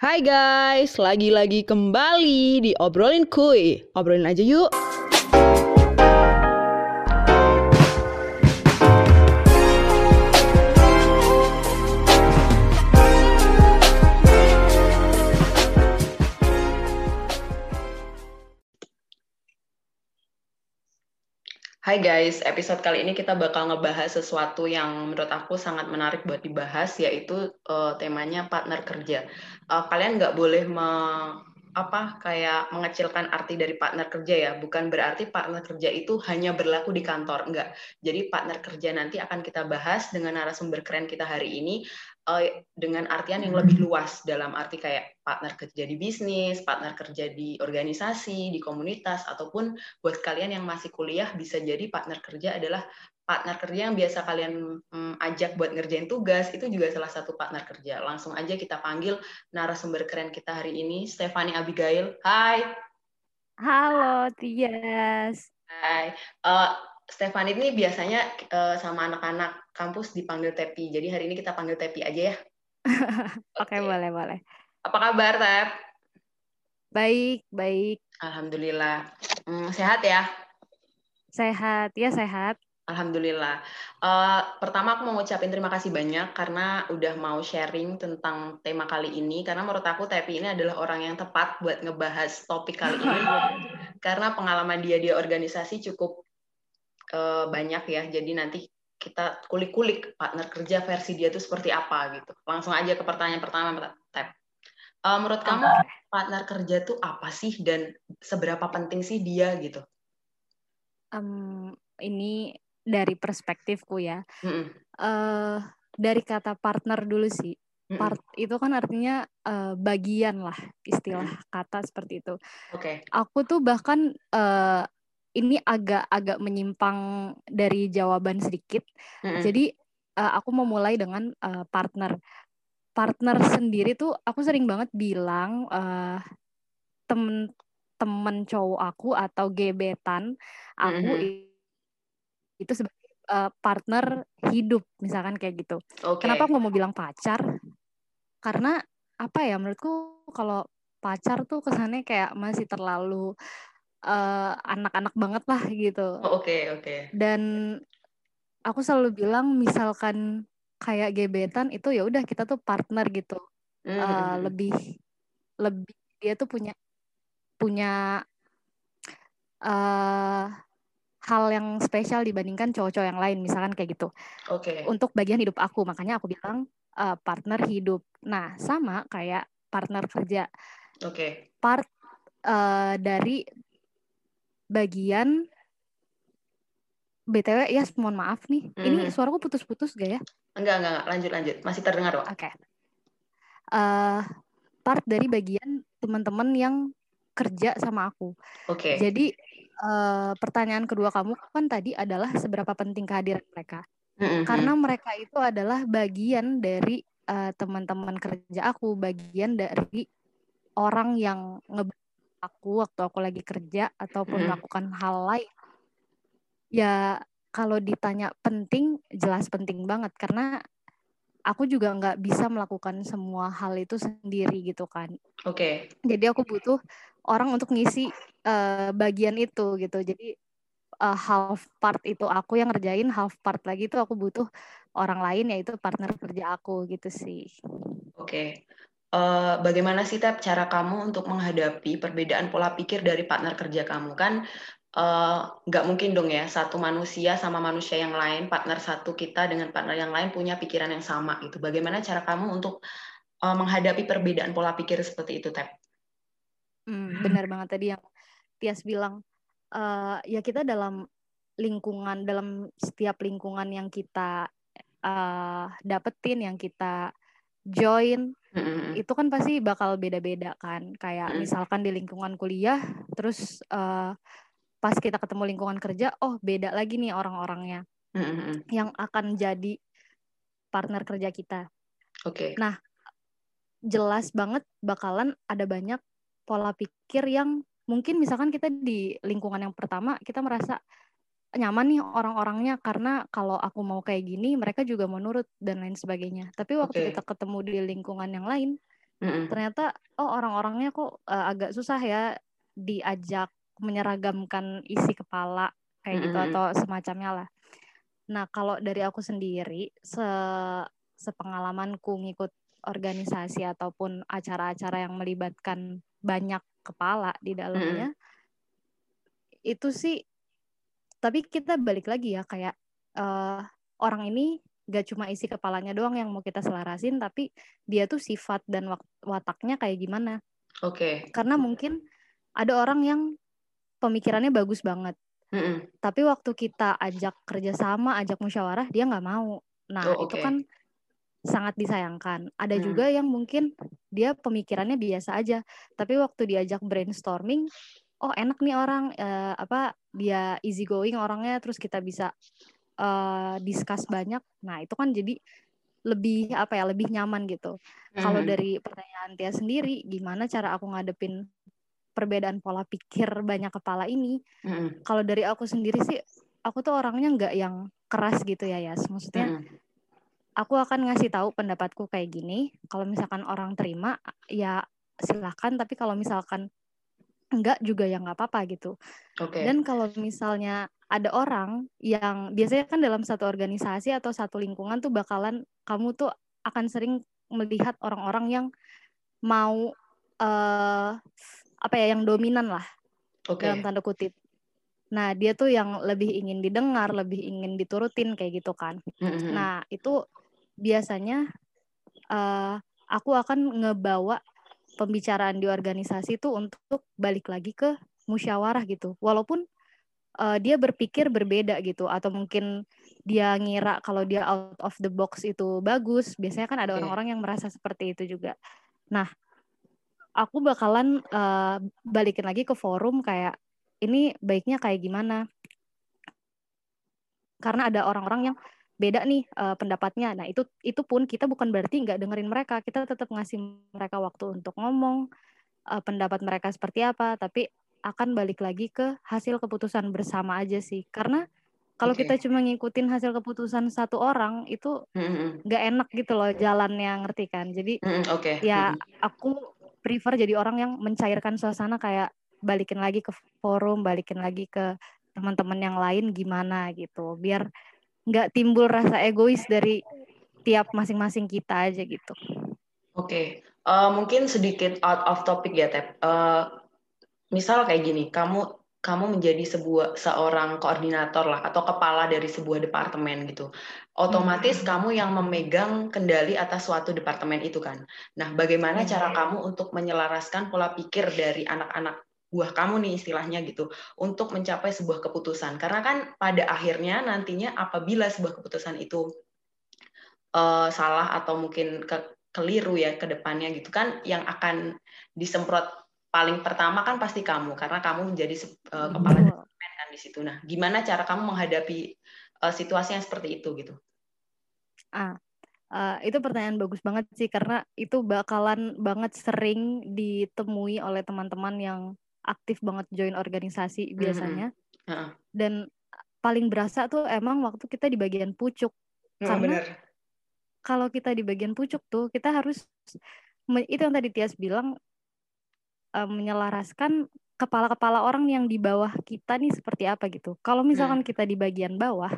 Hai guys, lagi-lagi kembali di Obrolin Kuy. Obrolin aja yuk. Hai guys, episode kali ini kita bakal ngebahas sesuatu yang menurut aku sangat menarik buat dibahas, yaitu uh, temanya partner kerja. Uh, kalian nggak boleh me, apa kayak mengecilkan arti dari partner kerja ya. Bukan berarti partner kerja itu hanya berlaku di kantor, enggak. Jadi partner kerja nanti akan kita bahas dengan narasumber keren kita hari ini dengan artian yang lebih luas dalam arti kayak partner kerja di bisnis, partner kerja di organisasi, di komunitas ataupun buat kalian yang masih kuliah bisa jadi partner kerja adalah partner kerja yang biasa kalian um, ajak buat ngerjain tugas itu juga salah satu partner kerja. Langsung aja kita panggil narasumber keren kita hari ini, Stefani Abigail. Hai. Halo, Tias. Hai. Uh, Stefani ini biasanya uh, sama anak-anak kampus dipanggil Tepi. Jadi hari ini kita panggil Tepi aja ya. Oke, okay, boleh, boleh. Apa kabar, Tep? Baik, baik. Alhamdulillah. Hmm, sehat ya? Sehat, ya sehat. Alhamdulillah. Uh, pertama aku mau ngucapin terima kasih banyak karena udah mau sharing tentang tema kali ini. Karena menurut aku Tepi ini adalah orang yang tepat buat ngebahas topik kali ini. karena pengalaman dia di organisasi cukup uh, banyak ya. Jadi nanti kita kulik-kulik partner kerja versi dia itu seperti apa gitu. Langsung aja ke pertanyaan pertama, Tep. Uh, menurut kamu partner kerja itu apa sih dan seberapa penting sih dia gitu? Um, ini dari perspektifku ya. Mm -mm. Uh, dari kata partner dulu sih. Part itu kan artinya uh, bagian lah istilah kata seperti itu. Oke. Okay. Aku tuh bahkan uh, ini agak-agak menyimpang dari jawaban sedikit. Mm-hmm. Jadi uh, aku mau mulai dengan uh, partner. Partner sendiri tuh aku sering banget bilang uh, temen temen cowok aku atau gebetan aku mm-hmm. itu sebagai uh, partner hidup misalkan kayak gitu. Okay. Kenapa aku mau bilang pacar? Karena apa ya menurutku kalau pacar tuh kesannya kayak masih terlalu uh, anak-anak banget lah gitu. Oke oh, oke. Okay, okay. Dan aku selalu bilang misalkan kayak gebetan itu ya udah kita tuh partner gitu. Mm uh, lebih lebih dia tuh punya punya uh, hal yang spesial dibandingkan cowok-cowok yang lain misalkan kayak gitu. Oke. Okay. Untuk bagian hidup aku makanya aku bilang uh, partner hidup. Nah sama kayak partner kerja. Oke. Okay. Part uh, dari bagian BTW ya mohon maaf nih. Mm. Ini mhm. suaraku putus-putus gak ya? Enggak, enggak, enggak. Lanjut, lanjut. Masih terdengar kok. Oke. Okay. Uh, part dari bagian teman-teman yang kerja sama aku. Oke. Okay. Jadi uh, pertanyaan kedua kamu kan tadi adalah seberapa penting kehadiran mereka. Mm-hmm. Karena mereka itu adalah bagian dari uh, teman-teman kerja aku, bagian dari orang yang nge aku waktu aku lagi kerja ataupun melakukan hal lain ya kalau ditanya penting jelas penting banget karena aku juga nggak bisa melakukan semua hal itu sendiri gitu kan. Oke. Okay. Jadi aku butuh orang untuk ngisi uh, bagian itu gitu. Jadi uh, half part itu aku yang ngerjain, half part lagi itu aku butuh orang lain yaitu partner kerja aku gitu sih. Oke. Okay uh, bagaimana sih Tep cara kamu untuk menghadapi perbedaan pola pikir dari partner kerja kamu? Kan uh, nggak mungkin dong ya satu manusia sama manusia yang lain partner satu kita dengan partner yang lain punya pikiran yang sama gitu. Bagaimana cara kamu untuk uh, menghadapi perbedaan pola pikir seperti itu Tep? Hmm, benar banget tadi yang Tias bilang. Uh, ya kita dalam lingkungan dalam setiap lingkungan yang kita uh, dapetin yang kita join mm-hmm. itu kan pasti bakal beda-beda kan kayak mm-hmm. misalkan di lingkungan kuliah terus uh, pas kita ketemu lingkungan kerja oh beda lagi nih orang-orangnya mm-hmm. yang akan jadi partner kerja kita. Oke. Okay. Nah jelas banget bakalan ada banyak pola pikir yang mungkin misalkan kita di lingkungan yang pertama kita merasa nyaman nih orang-orangnya karena kalau aku mau kayak gini mereka juga mau nurut dan lain sebagainya. Tapi waktu okay. kita ketemu di lingkungan yang lain mm-hmm. ternyata oh orang-orangnya kok uh, agak susah ya diajak menyeragamkan isi kepala kayak mm-hmm. gitu atau semacamnya lah. Nah kalau dari aku sendiri se sepengalamanku ngikut organisasi ataupun acara-acara yang melibatkan banyak kepala di dalamnya mm-hmm. itu sih tapi kita balik lagi ya kayak uh, orang ini gak cuma isi kepalanya doang yang mau kita selarasin tapi dia tuh sifat dan wataknya kayak gimana oke okay. karena mungkin ada orang yang pemikirannya bagus banget mm -mm. tapi waktu kita ajak kerjasama ajak musyawarah dia nggak mau nah oh, okay. itu kan sangat disayangkan ada mm. juga yang mungkin dia pemikirannya biasa aja tapi waktu diajak brainstorming oh enak nih orang uh, apa dia easy going orangnya terus kita bisa uh, discuss banyak nah itu kan jadi lebih apa ya lebih nyaman gitu mm-hmm. kalau dari pertanyaan Tia sendiri gimana cara aku ngadepin perbedaan pola pikir banyak kepala ini mm-hmm. kalau dari aku sendiri sih aku tuh orangnya nggak yang keras gitu ya ya maksudnya mm-hmm. aku akan ngasih tahu pendapatku kayak gini kalau misalkan orang terima ya silahkan tapi kalau misalkan enggak juga ya nggak apa-apa gitu. Okay. Dan kalau misalnya ada orang yang biasanya kan dalam satu organisasi atau satu lingkungan tuh bakalan kamu tuh akan sering melihat orang-orang yang mau uh, apa ya yang dominan lah okay. dalam tanda kutip. Nah dia tuh yang lebih ingin didengar, lebih ingin diturutin kayak gitu kan. Mm-hmm. Nah itu biasanya uh, aku akan ngebawa pembicaraan di organisasi itu untuk balik lagi ke musyawarah gitu. Walaupun uh, dia berpikir berbeda gitu atau mungkin dia ngira kalau dia out of the box itu bagus. Biasanya kan ada orang-orang yang merasa seperti itu juga. Nah, aku bakalan uh, balikin lagi ke forum kayak ini baiknya kayak gimana. Karena ada orang-orang yang beda nih uh, pendapatnya. Nah itu itu pun kita bukan berarti nggak dengerin mereka, kita tetap ngasih mereka waktu untuk ngomong uh, pendapat mereka seperti apa, tapi akan balik lagi ke hasil keputusan bersama aja sih. Karena kalau okay. kita cuma ngikutin hasil keputusan satu orang itu nggak enak gitu loh jalannya ngerti kan. Jadi mm, okay. ya aku prefer jadi orang yang mencairkan suasana kayak balikin lagi ke forum, balikin lagi ke teman-teman yang lain gimana gitu. Biar nggak timbul rasa egois dari tiap masing-masing kita aja gitu. Oke, okay. uh, eh, mungkin sedikit out of topic ya, Tep. Uh, misal kayak gini, kamu kamu menjadi sebuah seorang koordinator lah atau kepala dari sebuah departemen gitu. Otomatis hmm. kamu yang memegang kendali atas suatu departemen itu kan. Nah, bagaimana hmm. cara kamu untuk menyelaraskan pola pikir dari anak-anak buah kamu nih istilahnya gitu untuk mencapai sebuah keputusan. Karena kan pada akhirnya nantinya apabila sebuah keputusan itu uh, salah atau mungkin ke, keliru ya ke depannya gitu kan yang akan disemprot paling pertama kan pasti kamu karena kamu menjadi uh, kepala departemen kan di situ. Nah gimana cara kamu menghadapi uh, situasi yang seperti itu gitu? Ah Uh, itu pertanyaan bagus banget sih karena itu bakalan banget sering ditemui oleh teman-teman yang aktif banget join organisasi biasanya. Mm -hmm. Dan paling berasa tuh emang waktu kita di bagian pucuk. Oh, Karena kalau kita di bagian pucuk tuh kita harus itu yang tadi Tias bilang uh, menyelaraskan kepala-kepala orang yang di bawah kita nih seperti apa gitu. Kalau misalkan hmm. kita di bagian bawah,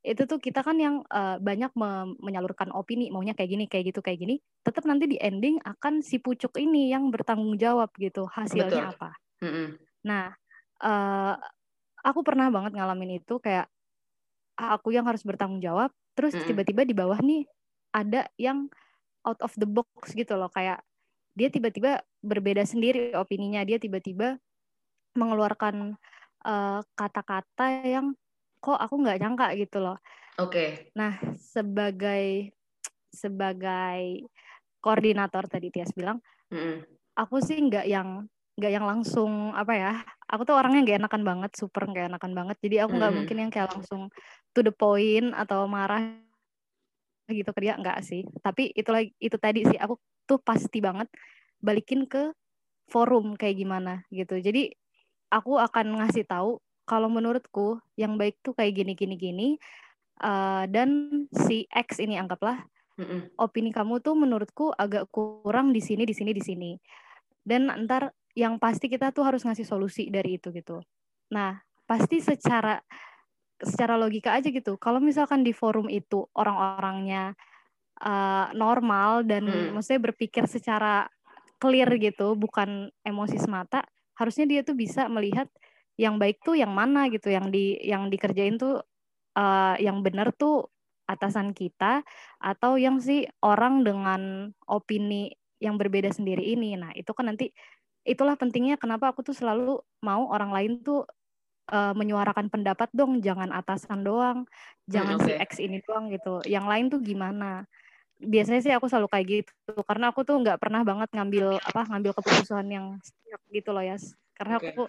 itu tuh kita kan yang uh, banyak me menyalurkan opini maunya kayak gini, kayak gitu, kayak gini. Tetap nanti di ending akan si pucuk ini yang bertanggung jawab gitu hasilnya Betul. apa. Mm-hmm. Nah, uh, aku pernah banget ngalamin itu kayak aku yang harus bertanggung jawab, terus mm-hmm. tiba-tiba di bawah nih ada yang out of the box gitu loh, kayak dia tiba-tiba berbeda sendiri opininya, dia tiba-tiba mengeluarkan kata kata-kata yang kok aku nggak nyangka gitu loh. Oke. Okay. Nah, sebagai sebagai koordinator tadi Tias bilang, mm-hmm. aku sih nggak yang nggak yang langsung apa ya aku tuh orangnya nggak enakan banget super nggak enakan banget jadi aku nggak mm. mungkin yang kayak langsung to the point atau marah gitu ke dia nggak sih tapi itu lagi itu tadi sih aku tuh pasti banget balikin ke forum kayak gimana gitu jadi aku akan ngasih tahu kalau menurutku yang baik tuh kayak gini gini gini uh, dan si X ini anggaplah mm-hmm. opini kamu tuh menurutku agak kurang di sini di sini di sini dan ntar yang pasti kita tuh harus ngasih solusi dari itu gitu nah pasti secara secara logika aja gitu kalau misalkan di forum itu orang-orangnya uh, normal dan hmm. maksudnya berpikir secara clear gitu, bukan emosi semata, harusnya dia tuh bisa melihat yang baik tuh yang mana gitu, yang di yang dikerjain tuh uh, yang benar tuh atasan kita atau yang sih orang dengan opini yang berbeda sendiri ini. Nah, itu kan nanti itulah pentingnya kenapa aku tuh selalu mau orang lain tuh uh, menyuarakan pendapat dong, jangan atasan doang, jangan hmm, okay. si X ini doang gitu. Yang lain tuh gimana? biasanya sih aku selalu kayak gitu karena aku tuh nggak pernah banget ngambil apa ngambil keputusan yang gitu loh ya karena okay. aku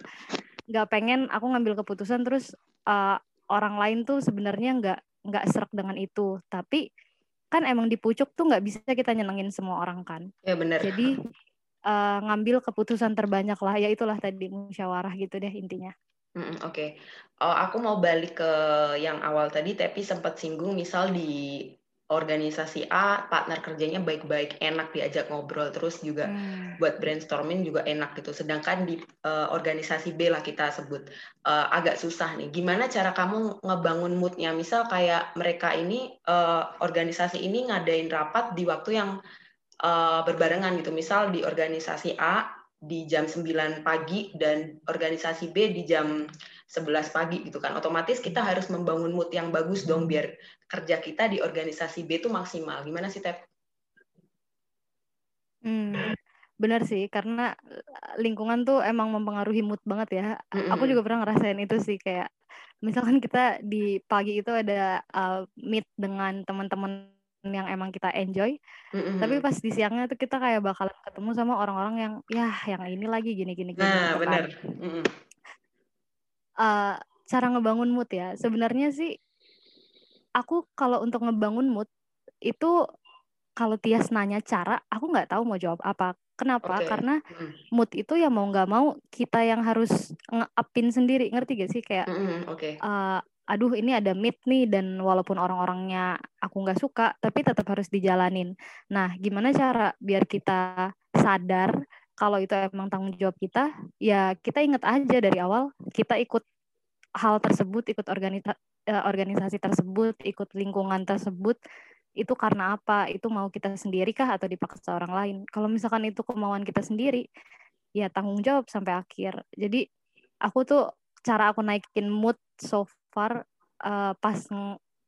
nggak pengen aku ngambil keputusan terus uh, orang lain tuh sebenarnya nggak nggak serak dengan itu tapi kan emang di pucuk tuh nggak bisa kita nyenengin semua orang kan ya benar jadi uh, ngambil keputusan terbanyak lah. Ya itulah tadi musyawarah gitu deh intinya. Oke, okay. uh, aku mau balik ke yang awal tadi, tapi sempat singgung misal di organisasi A partner kerjanya baik-baik enak diajak ngobrol terus juga hmm. buat brainstorming juga enak gitu. Sedangkan di uh, organisasi B lah kita sebut uh, agak susah nih. Gimana cara kamu ngebangun moodnya? Misal kayak mereka ini uh, organisasi ini ngadain rapat di waktu yang uh, berbarengan gitu misal di organisasi A di jam 9 pagi dan organisasi B di jam 11 pagi gitu kan. Otomatis kita harus membangun mood yang bagus dong biar kerja kita di organisasi B itu maksimal. Gimana sih, Tep? Hmm, benar sih, karena eh, lingkungan tuh emang mempengaruhi mood banget ya. Mm-hmm. Aku juga pernah ngerasain itu sih kayak misalkan kita di pagi itu ada uh, meet dengan teman-teman yang emang kita enjoy, mm-hmm. tapi pas di siangnya tuh kita kayak bakalan ketemu sama orang-orang yang ya yang ini lagi gini-gini gini. Nah, gitu benar. Kan. Mm-hmm uh, cara ngebangun mood ya. Sebenarnya sih aku kalau untuk ngebangun mood itu kalau Tias nanya cara, aku nggak tahu mau jawab apa. Kenapa? Okay. Karena hmm. mood itu ya mau nggak mau kita yang harus nge sendiri, ngerti gak sih kayak, mm, okay. uh, eh, aduh ini ada meet nih dan walaupun orang-orangnya aku nggak suka, tapi tetap harus dijalanin. Nah, gimana cara biar kita sadar kalau itu emang tanggung jawab kita, ya kita ingat aja dari awal kita ikut hal tersebut, ikut organisa eh, organisasi tersebut, ikut lingkungan tersebut itu karena apa? Itu mau kita sendiri kah atau dipaksa orang lain? Kalau misalkan itu kemauan kita sendiri, ya tanggung jawab sampai akhir. Jadi aku tuh cara aku naikin mood so far uh, pas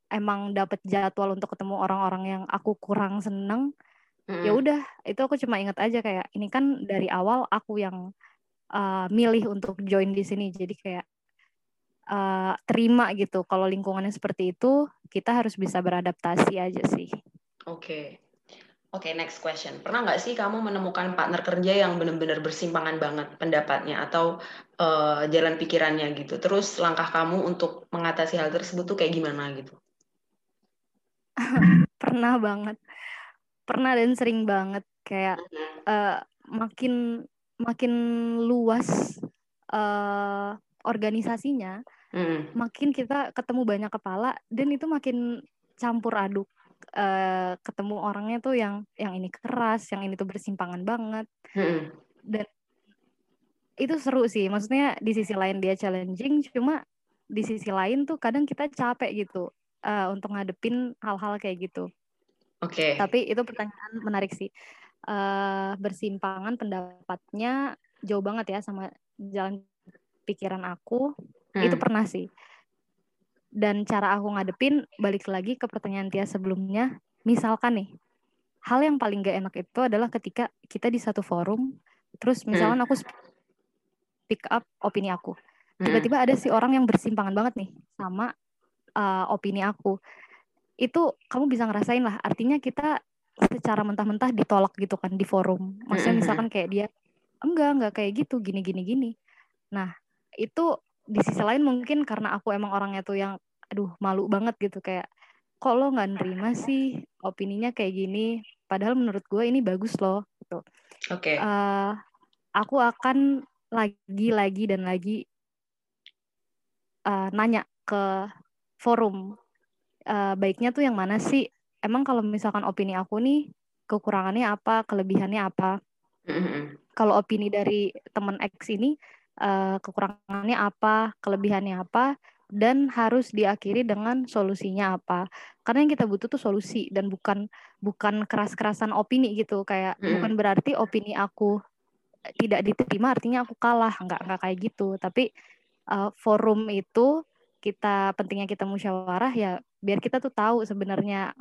emang dapet jadwal untuk ketemu orang-orang yang aku kurang seneng mm. ya udah itu aku cuma ingat aja kayak ini kan dari awal aku yang uh, milih untuk join di sini jadi kayak uh, terima gitu kalau lingkungannya seperti itu kita harus bisa beradaptasi aja sih oke okay. Oke, okay, next question. Pernah nggak sih kamu menemukan partner kerja yang benar-benar bersimpangan banget pendapatnya atau uh, jalan pikirannya gitu? Terus langkah kamu untuk mengatasi hal tersebut tuh kayak gimana gitu? Pernah banget pernah dan sering banget kayak uh, makin makin luas uh, organisasinya, mm. makin kita ketemu banyak kepala dan itu makin campur aduk. Uh, ketemu orangnya tuh yang yang ini keras, yang ini tuh bersimpangan banget. Mm. Dan itu seru sih. Maksudnya di sisi lain dia challenging, cuma di sisi lain tuh kadang kita capek gitu uh, untuk ngadepin hal-hal kayak gitu. Oke. Okay. Tapi itu pertanyaan menarik sih. Uh, bersimpangan pendapatnya jauh banget ya sama jalan pikiran aku. Hmm. Itu pernah sih. Dan cara aku ngadepin balik lagi ke pertanyaan Tia sebelumnya. Misalkan nih, hal yang paling gak enak itu adalah ketika kita di satu forum, terus misalkan hmm. aku pick up opini aku. Hmm. Tiba-tiba ada si orang yang bersimpangan banget nih sama uh, opini aku itu kamu bisa ngerasain lah artinya kita secara mentah-mentah ditolak gitu kan di forum maksudnya misalkan kayak dia enggak enggak kayak gitu gini gini gini nah itu di sisi lain mungkin karena aku emang orangnya tuh yang aduh malu banget gitu kayak kok lo nggak nerima sih opininya kayak gini padahal menurut gue ini bagus loh gitu oke okay. uh, eh, aku akan lagi lagi dan lagi uh, nanya ke forum uh, baiknya tuh yang mana sih emang kalau misalkan opini aku nih kekurangannya apa, kelebihannya apa. Mm-hmm. Kalau opini dari teman X ini uh, kekurangannya apa, kelebihannya apa, dan harus diakhiri dengan solusinya apa. Karena yang kita butuh tuh solusi dan bukan bukan keras-kerasan opini gitu. Kayak mm. bukan berarti opini aku tidak diterima artinya aku kalah, nggak nggak kayak gitu. Tapi uh, forum itu kita pentingnya kita musyawarah ya biar kita tuh tahu sebenarnya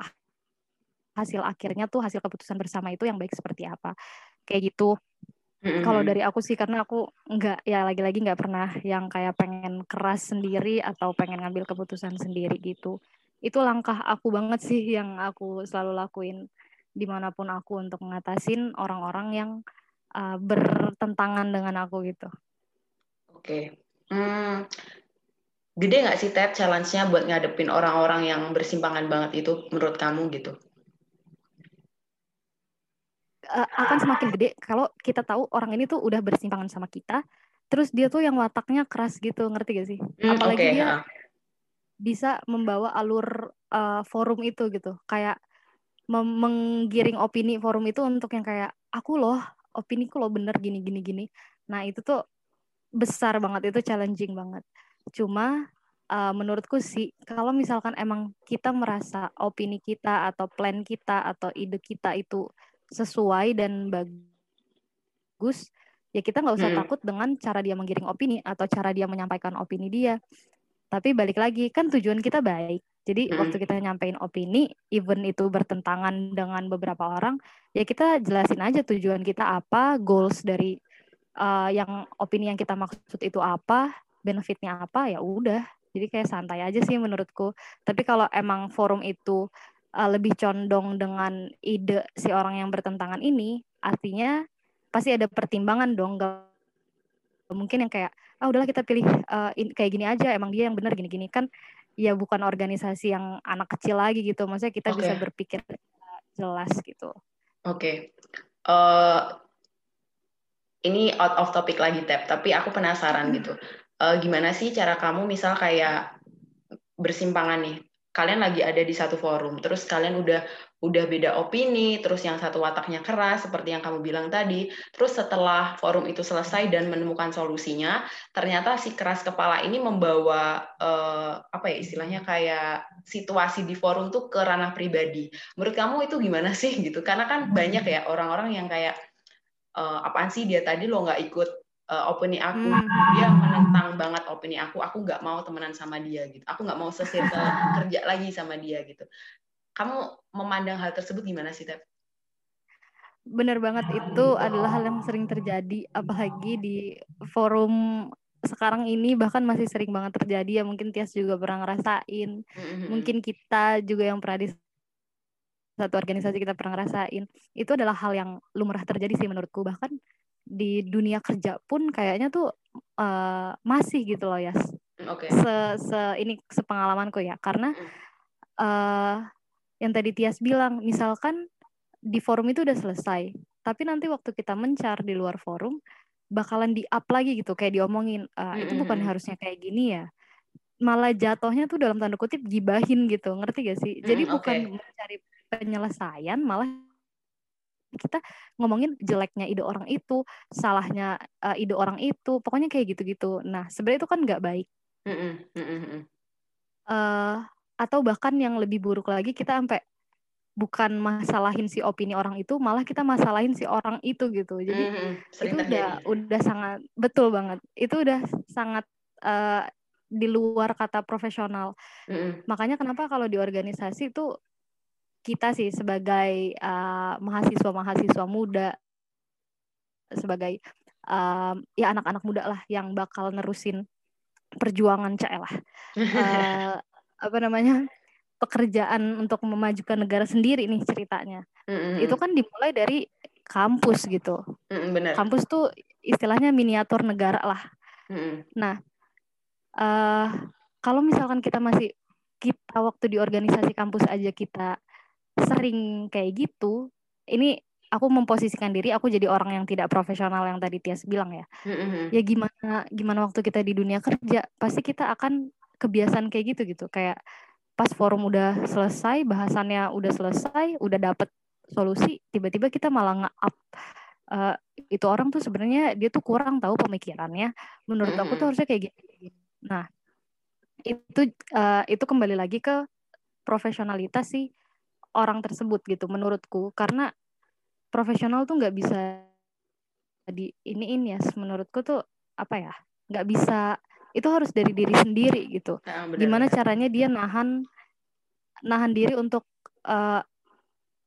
hasil akhirnya tuh hasil keputusan bersama itu yang baik seperti apa kayak gitu mm-hmm. kalau dari aku sih karena aku nggak ya lagi-lagi nggak pernah yang kayak pengen keras sendiri atau pengen ngambil keputusan sendiri gitu itu langkah aku banget sih yang aku selalu lakuin di mana pun aku untuk ngatasin orang-orang yang uh, bertentangan dengan aku gitu. Oke, okay. hmm, gede nggak sih Ted challenge-nya buat ngadepin orang-orang yang bersimpangan banget itu menurut kamu gitu? Uh, akan semakin gede kalau kita tahu orang ini tuh udah bersimpangan sama kita terus dia tuh yang wataknya keras gitu ngerti gak sih? Mm, apalagi okay, dia bisa membawa alur uh, forum itu gitu. Kayak menggiring opini forum itu untuk yang kayak aku loh opini ku loh bener gini gini gini. Nah itu tuh besar banget itu challenging banget. Cuma uh, menurutku sih kalau misalkan emang kita merasa opini kita atau plan kita atau ide kita itu sesuai dan bagus ya kita nggak usah hmm. takut dengan cara dia menggiring opini atau cara dia menyampaikan opini dia tapi balik lagi kan tujuan kita baik jadi hmm. waktu kita nyampein opini even itu bertentangan dengan beberapa orang ya kita jelasin aja tujuan kita apa goals dari uh, yang opini yang kita maksud itu apa benefitnya apa ya udah jadi kayak santai aja sih menurutku tapi kalau emang forum itu uh, lebih condong dengan ide si orang yang bertentangan ini, artinya pasti ada pertimbangan dong. Gak mungkin yang kayak ah udahlah kita pilih uh, in, kayak gini aja, emang dia yang benar gini-gini kan ya bukan organisasi yang anak kecil lagi gitu. Maksudnya kita okay. bisa berpikir jelas gitu. Oke. Okay. Uh, ini out of topic lagi Tep, tapi aku penasaran hmm. gitu. Uh, gimana sih cara kamu misal kayak bersimpangan nih kalian lagi ada di satu forum, terus kalian udah udah beda opini, terus yang satu wataknya keras seperti yang kamu bilang tadi, terus setelah forum itu selesai dan menemukan solusinya, ternyata si keras kepala ini membawa eh, apa ya istilahnya kayak situasi di forum tuh ke ranah pribadi. Menurut kamu itu gimana sih gitu? Karena kan banyak ya orang-orang yang kayak eh, apaan sih dia tadi lo nggak ikut uh, opini aku. Hmm. dia menentang banget opini aku. Aku nggak mau temenan sama dia gitu. Aku nggak mau sesirkel kerja lagi sama dia gitu. Kamu memandang hal tersebut gimana sih Tep? Bener banget. Itu adalah hal yang sering terjadi apalagi di forum sekarang ini bahkan masih sering banget terjadi ya. Mungkin Tias juga pernah ngerasain. Mm-hmm. mungkin kita juga yang pernah di satu organisasi kita pernah ngerasain. Itu adalah hal yang lumrah terjadi sih menurutku. Bahkan di dunia kerja pun kayaknya tuh uh, masih gitu loh ya. Okay. Se, se ini sepengalamanku ya karena uh, yang tadi Tias bilang misalkan di forum itu udah selesai tapi nanti waktu kita mencar di luar forum bakalan di up lagi gitu kayak diomongin uh, itu bukan harusnya kayak gini ya. Malah jatuhnya tuh dalam tanda kutip gibahin gitu ngerti gak sih? Jadi mm, bukan mencari penyelesaian malah kita ngomongin jeleknya ide orang itu, salahnya uh, ide orang itu, pokoknya kayak gitu-gitu. Nah, sebenarnya itu kan nggak baik. Uh, atau bahkan yang lebih buruk lagi kita sampai bukan masalahin si opini orang itu, malah kita masalahin si orang itu gitu. Jadi mm-hmm. itu udah udah sangat betul banget. Itu udah sangat uh, di luar kata profesional. Mm-hmm. Makanya kenapa kalau di organisasi itu kita sih sebagai uh, mahasiswa-mahasiswa muda sebagai um, ya anak-anak muda lah yang bakal nerusin perjuangan cek lah uh, apa namanya pekerjaan untuk memajukan negara sendiri nih ceritanya mm-hmm. itu kan dimulai dari kampus gitu mm-hmm, bener. kampus tuh istilahnya miniatur negara lah mm-hmm. nah uh, kalau misalkan kita masih kita waktu di organisasi kampus aja kita sering kayak gitu ini aku memposisikan diri aku jadi orang yang tidak profesional yang tadi Tias bilang ya. Mm-hmm. ya gimana gimana waktu kita di dunia kerja pasti kita akan kebiasaan kayak gitu gitu. Kayak pas forum udah selesai bahasannya udah selesai udah dapet solusi tiba-tiba kita malah nge-up uh, itu orang tuh sebenarnya dia tuh kurang tahu pemikirannya. Menurut aku tuh harusnya kayak gini nah itu uh, itu kembali lagi ke profesionalitas sih orang tersebut gitu menurutku. Karena profesional tuh nggak bisa di ini ya menurutku tuh apa ya nggak bisa itu harus dari diri sendiri gitu. Nah, bener, gimana caranya dia nahan nahan diri untuk uh,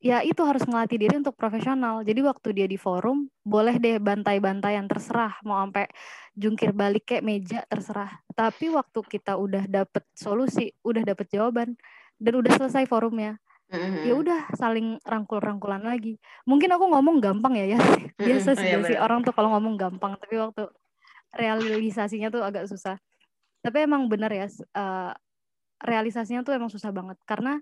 ya itu harus ngelatih diri untuk profesional. Jadi waktu dia di forum boleh deh bantai-bantaian terserah. Mau sampai jungkir balik kayak meja terserah. Tapi waktu kita udah dapet solusi udah dapet jawaban dan udah selesai forumnya mm-hmm. ya udah saling rangkul-rangkulan lagi mungkin aku ngomong gampang ya ya biasa sih, mm-hmm. sih orang tuh kalau ngomong gampang tapi waktu realisasinya tuh agak susah tapi emang bener ya uh, realisasinya tuh emang susah banget karena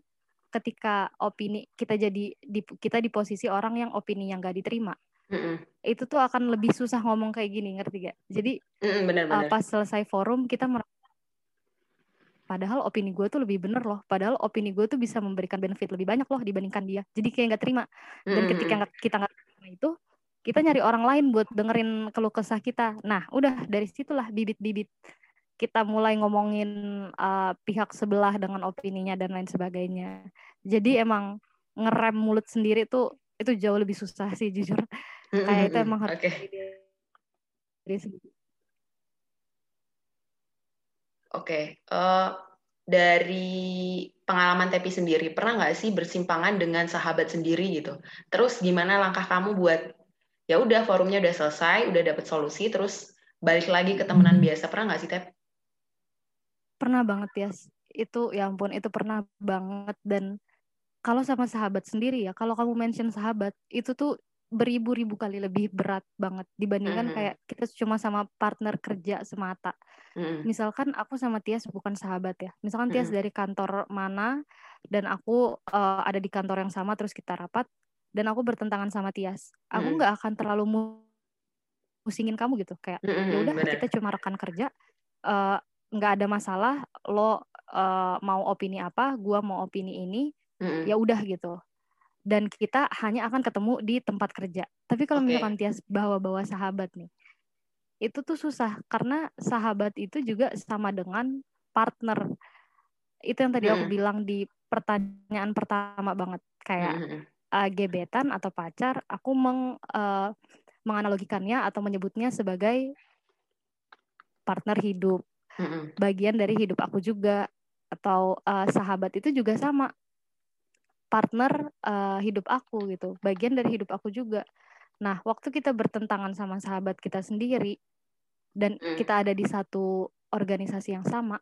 ketika opini kita jadi di, kita di posisi orang yang opini yang gak diterima mm-hmm. itu tuh akan lebih susah ngomong kayak gini ngerti gak jadi bener, bener. Uh, pas selesai forum kita padahal opini gue tuh lebih bener loh. Padahal opini gue tuh bisa memberikan benefit lebih banyak loh dibandingkan dia. Jadi kayak nggak terima. Dan mm. ketika kita nggak terima itu kita nyari orang lain buat dengerin keluh kesah kita. Nah udah dari situlah bibit-bibit kita mulai ngomongin uh, pihak sebelah dengan opininya dan lain sebagainya. Jadi emang ngerem mulut sendiri tuh itu jauh lebih susah sih jujur. Kayak itu emang harus okay. sendiri Oke, uh, dari pengalaman Tepi sendiri, pernah nggak sih bersimpangan dengan sahabat sendiri gitu? Terus gimana langkah kamu buat ya udah forumnya udah selesai, udah dapet solusi, terus balik lagi ke temenan biasa, pernah nggak sih Tep? Pernah banget ya, itu ya ampun itu pernah banget dan kalau sama sahabat sendiri ya, kalau kamu mention sahabat itu tuh beribu-ribu kali lebih berat banget dibandingkan mm -hmm. kayak kita cuma sama partner kerja semata. Mm -hmm. Misalkan aku sama Tias bukan sahabat ya. Misalkan Tias mm -hmm. dari kantor mana dan aku uh, ada di kantor yang sama terus kita rapat dan aku bertentangan sama Tias. Aku nggak mm -hmm. akan terlalu musingin kamu gitu kayak mm -hmm. ya udah kita cuma rekan kerja eh, nggak uh, ada masalah lo uh, mau opini apa, gua mau opini ini, mm -hmm. ya udah gitu dan kita hanya akan ketemu di tempat kerja. Tapi kalau okay. misalkan Tias bawa-bawa sahabat nih, itu tuh susah karena sahabat itu juga sama dengan partner. Itu yang tadi hmm. aku bilang di pertanyaan pertama banget kayak hmm. uh, gebetan atau pacar. Aku meng uh, menganalogikannya atau menyebutnya sebagai partner hidup, hmm. bagian dari hidup aku juga atau uh, sahabat itu juga sama partner uh, hidup aku gitu, bagian dari hidup aku juga. Nah, waktu kita bertentangan sama sahabat kita sendiri dan hmm. kita ada di satu organisasi yang sama,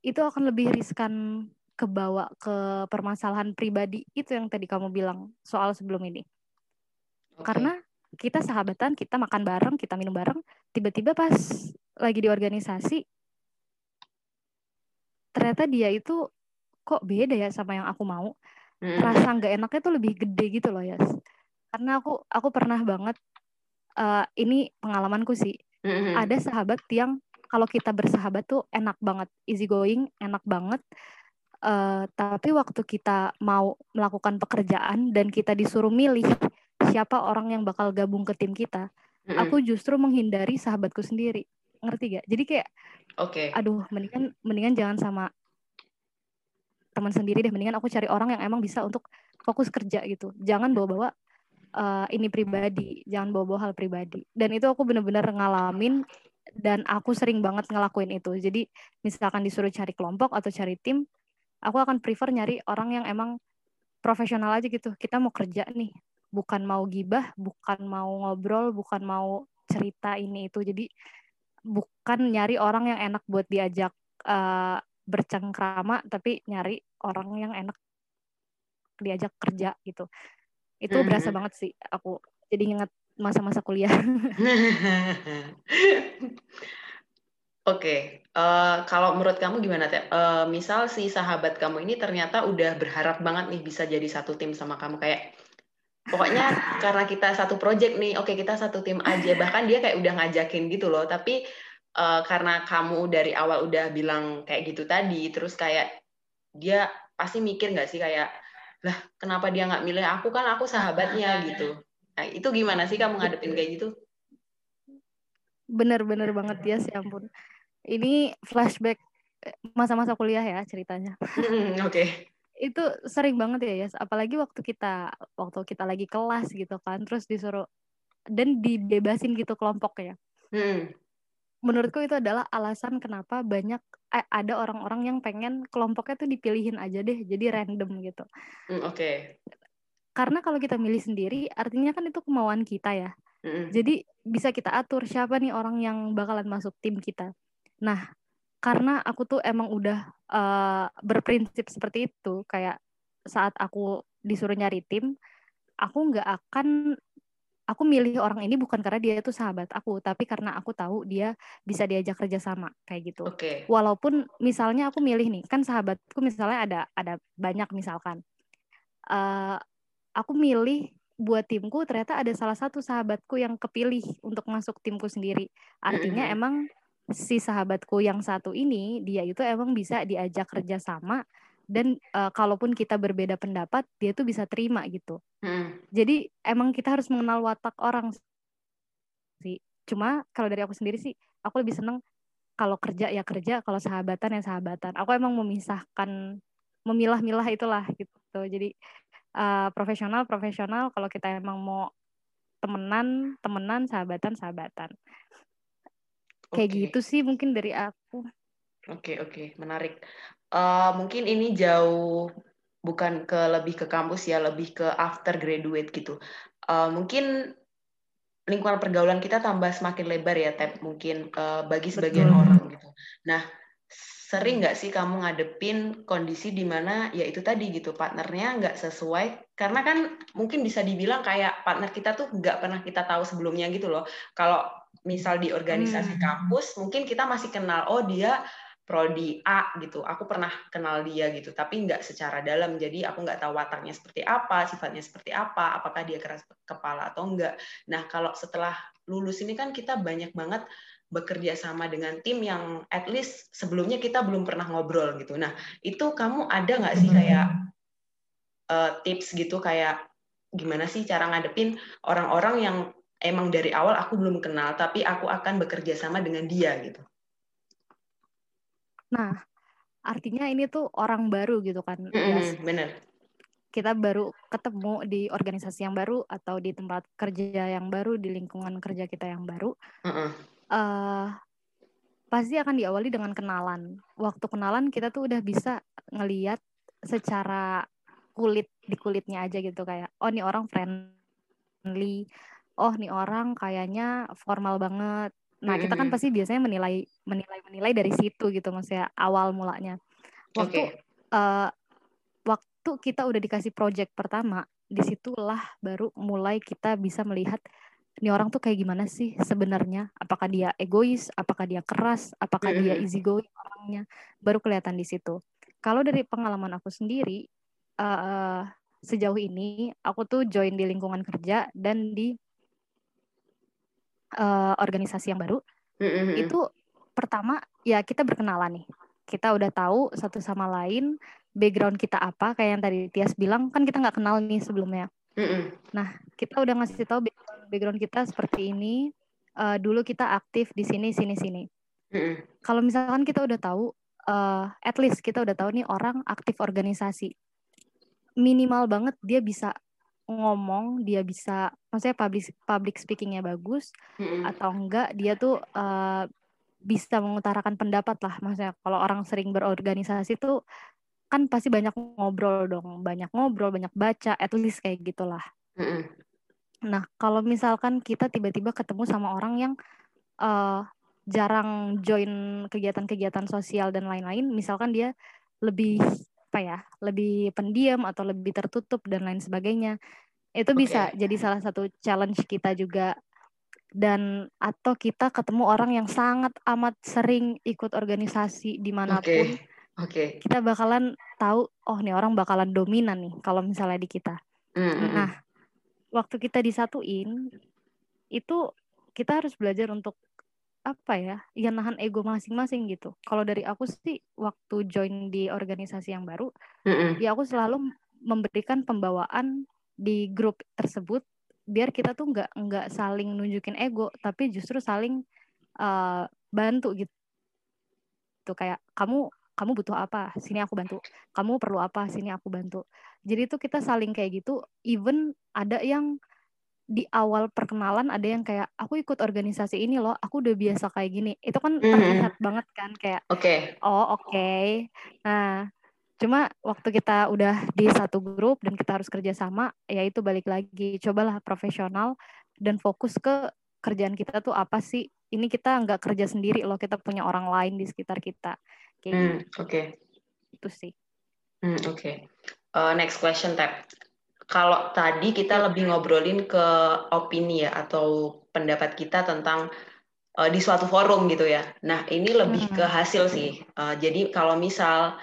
itu akan lebih riskan kebawa ke permasalahan pribadi itu yang tadi kamu bilang soal sebelum ini. Okay. Karena kita sahabatan, kita makan bareng, kita minum bareng, tiba-tiba pas lagi di organisasi ternyata dia itu kok beda ya sama yang aku mau hmm. rasa nggak enaknya tuh lebih gede gitu loh ya karena aku aku pernah banget uh, ini pengalamanku sih hmm. ada sahabat yang kalau kita bersahabat tuh enak banget easy going enak banget uh, tapi waktu kita mau melakukan pekerjaan dan kita disuruh milih siapa orang yang bakal gabung ke tim kita hmm. aku justru menghindari sahabatku sendiri ngerti gak jadi kayak oke okay. aduh mendingan mendingan jangan sama teman sendiri deh mendingan aku cari orang yang emang bisa untuk fokus kerja gitu. Jangan bawa-bawa uh, ini pribadi jangan bawa-bawa hal pribadi. Dan itu aku bener-bener ngalamin dan aku sering banget ngelakuin itu. Jadi misalkan disuruh cari kelompok atau cari tim aku akan prefer nyari orang yang emang profesional aja gitu. Kita mau kerja nih bukan mau gibah bukan mau ngobrol bukan mau cerita ini itu. Jadi bukan nyari orang yang enak buat diajak uh, bercengkrama tapi nyari orang yang enak diajak kerja gitu itu hmm. berasa banget sih aku jadi inget masa-masa kuliah Oke, okay. uh, eh, kalau menurut kamu gimana teh? Uh, misal si sahabat kamu ini ternyata udah berharap banget nih bisa jadi satu tim sama kamu kayak pokoknya karena kita satu project nih, oke okay, kita satu tim aja. Bahkan dia kayak udah ngajakin gitu loh. Tapi uh, karena kamu dari awal udah bilang kayak gitu tadi, terus kayak dia pasti mikir nggak sih kayak lah kenapa dia nggak milih aku kan aku sahabatnya gitu. Nah, itu gimana sih kamu ngadepin kayak gitu? Bener-bener banget ya sih ampun. Ini flashback eh, masa-masa kuliah ya ceritanya. Hmm, oke. Okay. Itu sering banget ya, ya. Apalagi waktu kita waktu kita lagi kelas gitu kan, terus disuruh dan dibebasin gitu kelompoknya. Hmm. Menurutku itu adalah alasan kenapa banyak eh, ada orang-orang yang pengen kelompoknya tuh dipilihin aja deh, jadi random gitu. Hmm, oke. Okay. Karena kalau kita milih sendiri, artinya kan itu kemauan kita ya. Mm-hmm. Jadi bisa kita atur siapa nih orang yang bakalan masuk tim kita. Nah, karena aku tuh emang udah uh, berprinsip seperti itu, kayak saat aku disuruh nyari tim, aku nggak akan aku milih orang ini bukan karena dia itu sahabat aku, tapi karena aku tahu dia bisa diajak kerja sama kayak gitu. Okay. Walaupun misalnya aku milih nih, kan sahabatku misalnya ada ada banyak misalkan, uh, aku milih buat timku ternyata ada salah satu sahabatku yang kepilih untuk masuk timku sendiri. Artinya mm-hmm. emang si sahabatku yang satu ini dia itu emang bisa diajak kerja sama dan uh, kalaupun kita berbeda pendapat dia tuh bisa terima gitu. Mm. Jadi emang kita harus mengenal watak orang sih. Cuma kalau dari aku sendiri sih aku lebih seneng kalau kerja ya kerja, kalau sahabatan ya sahabatan. Aku emang memisahkan memilah-milah itulah gitu. Jadi uh, profesional profesional kalau kita emang mau temenan temenan sahabatan sahabatan kayak okay. gitu sih mungkin dari aku oke okay, oke okay. menarik uh, mungkin ini jauh bukan ke lebih ke kampus ya lebih ke after graduate gitu. Uh, mungkin lingkungan pergaulan kita tambah semakin lebar ya Tep. Mungkin uh, bagi sebagian Betul. orang gitu. Nah sering nggak sih kamu ngadepin kondisi di mana ya itu tadi gitu partnernya nggak sesuai? Karena kan mungkin bisa dibilang kayak partner kita tuh nggak pernah kita tahu sebelumnya gitu loh. Kalau misal di organisasi hmm. kampus mungkin kita masih kenal oh dia prodi A gitu aku pernah kenal dia gitu tapi nggak secara dalam jadi aku nggak tahu wataknya seperti apa sifatnya seperti apa apakah dia keras kepala atau enggak nah kalau setelah lulus ini kan kita banyak banget bekerja sama dengan tim yang at least sebelumnya kita belum pernah ngobrol gitu. Nah, itu kamu ada nggak sih kayak uh, tips gitu kayak gimana sih cara ngadepin orang-orang yang emang dari awal aku belum kenal tapi aku akan bekerja sama dengan dia gitu. Nah, artinya ini tuh orang baru gitu kan. Mm -hmm, bener. Kita baru ketemu di organisasi yang baru atau di tempat kerja yang baru, di lingkungan kerja kita yang baru. Mm -hmm uh, pasti akan diawali dengan kenalan. Waktu kenalan kita tuh udah bisa ngeliat secara kulit di kulitnya aja gitu kayak oh nih orang friendly, oh nih orang kayaknya formal banget. Nah kita kan pasti biasanya menilai menilai menilai dari situ gitu maksudnya awal mulanya. Waktu okay. uh, eh, waktu kita udah dikasih project pertama, di situlah baru mulai kita bisa melihat ini orang tuh kayak gimana sih sebenarnya? Apakah dia egois? Apakah dia keras? Apakah dia easy going orangnya? Baru kelihatan di situ. Kalau dari pengalaman aku sendiri, uh, sejauh ini aku tuh join di lingkungan kerja dan di uh, organisasi yang baru. Mm-hmm. Itu pertama ya kita berkenalan nih. Kita udah tahu satu sama lain background kita apa. Kayak yang tadi Tias bilang kan kita nggak kenal nih sebelumnya. Mm-hmm. Nah kita udah ngasih tahu background kita seperti ini. Uh, dulu kita aktif di sini, sini, sini. Mm-hmm. Kalau misalkan kita udah tahu, uh, at least kita udah tahu nih orang aktif organisasi. Minimal banget dia bisa ngomong, dia bisa, maksudnya public public speakingnya bagus, mm-hmm. atau enggak dia tuh uh, bisa mengutarakan pendapat lah. Maksudnya kalau orang sering berorganisasi tuh kan pasti banyak ngobrol dong, banyak ngobrol, banyak baca, at least kayak gitulah. Mm-hmm. Nah, kalau misalkan kita tiba-tiba ketemu sama orang yang uh, jarang join kegiatan-kegiatan sosial dan lain-lain, misalkan dia lebih apa ya, lebih pendiam atau lebih tertutup dan lain sebagainya, itu okay. bisa jadi salah satu challenge kita juga. Dan atau kita ketemu orang yang sangat amat sering ikut organisasi di mana pun, okay. Okay. kita bakalan tahu, oh nih orang bakalan dominan nih kalau misalnya di kita. Mm -hmm. Nah waktu kita disatuin itu kita harus belajar untuk apa ya ya nahan ego masing-masing gitu. Kalau dari aku sih waktu join di organisasi yang baru mm -mm. ya aku selalu memberikan pembawaan di grup tersebut biar kita tuh nggak nggak saling nunjukin ego tapi justru saling uh, bantu gitu. Tuh kayak kamu kamu butuh apa? Sini aku bantu. Kamu perlu apa? Sini aku bantu. Jadi itu kita saling kayak gitu even ada yang di awal perkenalan ada yang kayak aku ikut organisasi ini loh, aku udah biasa kayak gini. Itu kan mm-hmm. terlihat banget kan kayak Oke. Okay. Oh, oke. Okay. Nah, cuma waktu kita udah di satu grup dan kita harus kerja sama, ya itu balik lagi cobalah profesional dan fokus ke kerjaan kita tuh apa sih? Ini kita nggak kerja sendiri loh, kita punya orang lain di sekitar kita. Kayak mm, oke. Okay. Itu sih. Mm, oke. Okay. Uh, next question, Tap kalau tadi kita lebih ngobrolin ke opini ya atau pendapat kita tentang uh, di suatu forum gitu ya. Nah ini lebih ke hmm. hasil sih. Uh, jadi kalau misal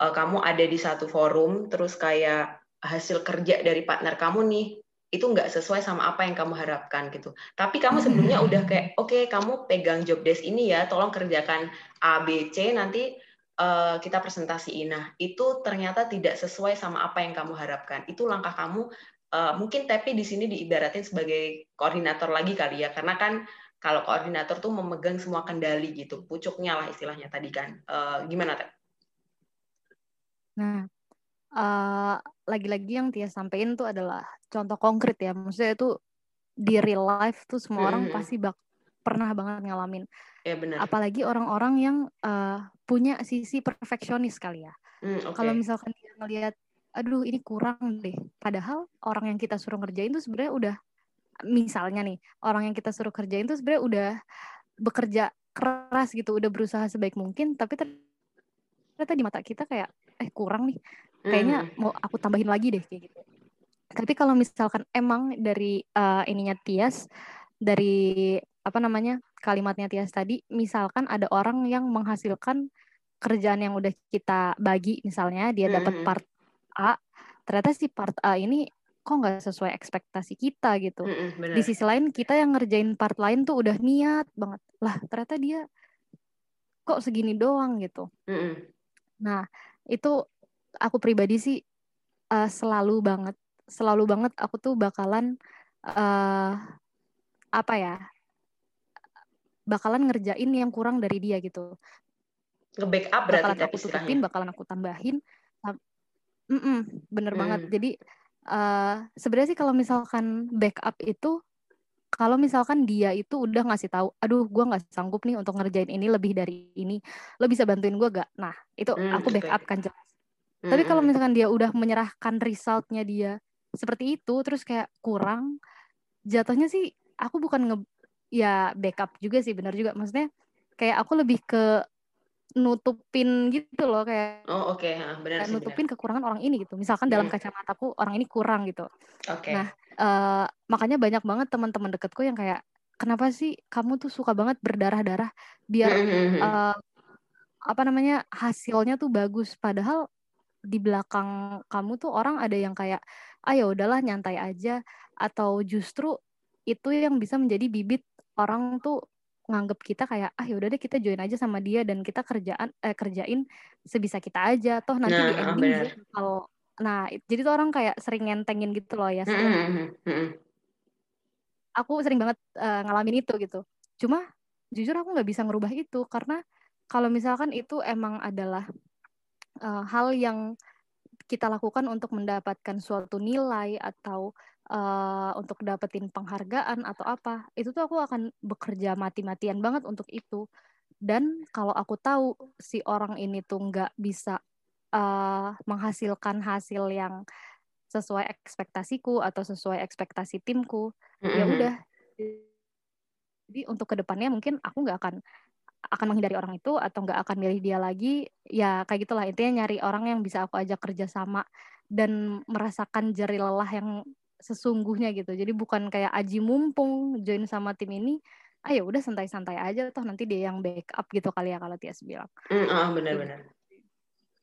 uh, kamu ada di satu forum terus kayak hasil kerja dari partner kamu nih itu nggak sesuai sama apa yang kamu harapkan gitu. Tapi kamu sebelumnya udah kayak oke okay, kamu pegang job desk ini ya, tolong kerjakan A B C nanti uh, kita presentasiin. Nah, itu ternyata tidak sesuai sama apa yang kamu harapkan. Itu langkah kamu uh, mungkin tapi di sini diibaratin sebagai koordinator lagi kali ya, karena kan kalau koordinator tuh memegang semua kendali gitu, pucuknya lah istilahnya tadi kan. Uh, gimana Tep? Nah, uh, lagi-lagi yang Tia sampaikan tuh adalah contoh konkret ya. Maksudnya itu di real life tuh semua mm -hmm. orang pasti bak pernah banget ngalamin. Ya benar. Apalagi orang-orang yang uh, punya sisi perfeksionis kali ya. Mm, okay. Kalau misalkan dia ngelihat, aduh ini kurang deh. Padahal orang yang kita suruh ngerjain tuh sebenarnya udah, misalnya nih, orang yang kita suruh kerjain tuh sebenarnya udah bekerja keras gitu, udah berusaha sebaik mungkin, tapi ternyata di mata kita kayak, eh kurang nih. Kayaknya mm. mau aku tambahin lagi deh kayak gitu. Tapi kalau misalkan emang dari uh, ininya Tias, dari apa namanya kalimatnya Tias tadi, misalkan ada orang yang menghasilkan kerjaan yang udah kita bagi, misalnya dia dapat part A, ternyata si part A ini kok nggak sesuai ekspektasi kita gitu. Mm-hmm, Di sisi lain kita yang ngerjain part lain tuh udah niat banget, lah ternyata dia kok segini doang gitu. Mm-hmm. Nah itu aku pribadi sih uh, selalu banget, selalu banget aku tuh bakalan uh, apa ya bakalan ngerjain yang kurang dari dia gitu. Nge-backup berarti bakalan aku tutupin, bakalan aku tambahin. Mm -mm, bener hmm. banget. Jadi uh, sebenarnya sih kalau misalkan backup itu kalau misalkan dia itu udah ngasih tahu, aduh gue nggak sanggup nih untuk ngerjain ini lebih dari ini, lo bisa bantuin gue gak? Nah itu hmm, aku backup kan jelas. Hmm, Tapi kalau hmm. misalkan dia udah menyerahkan resultnya dia seperti itu, terus kayak kurang, jatuhnya sih aku bukan nge ya backup juga sih benar juga maksudnya kayak aku lebih ke nutupin gitu loh kayak oh oke okay. benar sih, nutupin benar. kekurangan orang ini gitu misalkan hmm. dalam kacamataku orang ini kurang gitu okay. nah uh, makanya banyak banget teman-teman deketku yang kayak kenapa sih kamu tuh suka banget berdarah-darah biar uh, apa namanya hasilnya tuh bagus padahal di belakang kamu tuh orang ada yang kayak ayo ah, ya udahlah nyantai aja atau justru itu yang bisa menjadi bibit orang tuh nganggep kita kayak ah yaudah deh kita join aja sama dia dan kita kerjaan eh, kerjain sebisa kita aja. Toh nanti nah, di ending dia kalau nah jadi tuh orang kayak sering ngentengin gitu loh ya sering, aku sering banget uh, ngalamin itu gitu. Cuma jujur aku nggak bisa ngerubah itu karena kalau misalkan itu emang adalah uh, hal yang kita lakukan untuk mendapatkan suatu nilai atau uh, untuk dapetin penghargaan atau apa itu tuh aku akan bekerja mati-matian banget untuk itu. Dan kalau aku tahu si orang ini tuh nggak bisa uh, menghasilkan hasil yang sesuai ekspektasiku atau sesuai ekspektasi timku mm-hmm. ya udah. Jadi untuk ke depannya mungkin aku nggak akan akan menghindari orang itu atau nggak akan milih dia lagi. Ya kayak gitulah. Intinya nyari orang yang bisa aku ajak kerja sama dan merasakan jeri lelah yang sesungguhnya gitu. Jadi bukan kayak aji mumpung join sama tim ini, ah ya udah santai-santai aja toh nanti dia yang backup gitu kali ya kalau Tias bilang. Mm, oh, benar-benar.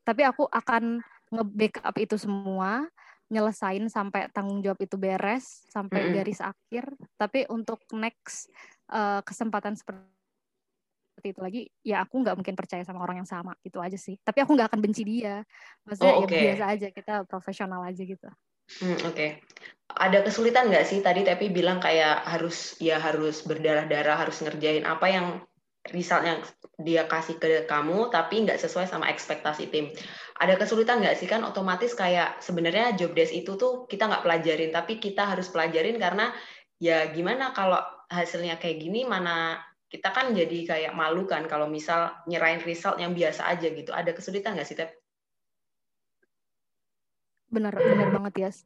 Tapi aku akan nge-backup itu semua, nyelesain sampai tanggung jawab itu beres sampai mm -hmm. garis akhir. Tapi untuk next uh, kesempatan seperti seperti itu lagi ya aku nggak mungkin percaya sama orang yang sama gitu aja sih tapi aku nggak akan benci dia maksudnya oh, okay. ya biasa aja kita profesional aja gitu hmm, oke okay. ada kesulitan nggak sih tadi tapi bilang kayak harus ya harus berdarah-darah harus ngerjain apa yang result yang dia kasih ke kamu tapi nggak sesuai sama ekspektasi tim ada kesulitan nggak sih kan otomatis kayak sebenarnya job desk itu tuh kita nggak pelajarin tapi kita harus pelajarin karena ya gimana kalau hasilnya kayak gini mana kita kan jadi kayak malu kan kalau misal nyerahin result yang biasa aja gitu. Ada kesulitan nggak sih, Tep? Bener, bener banget, Tias.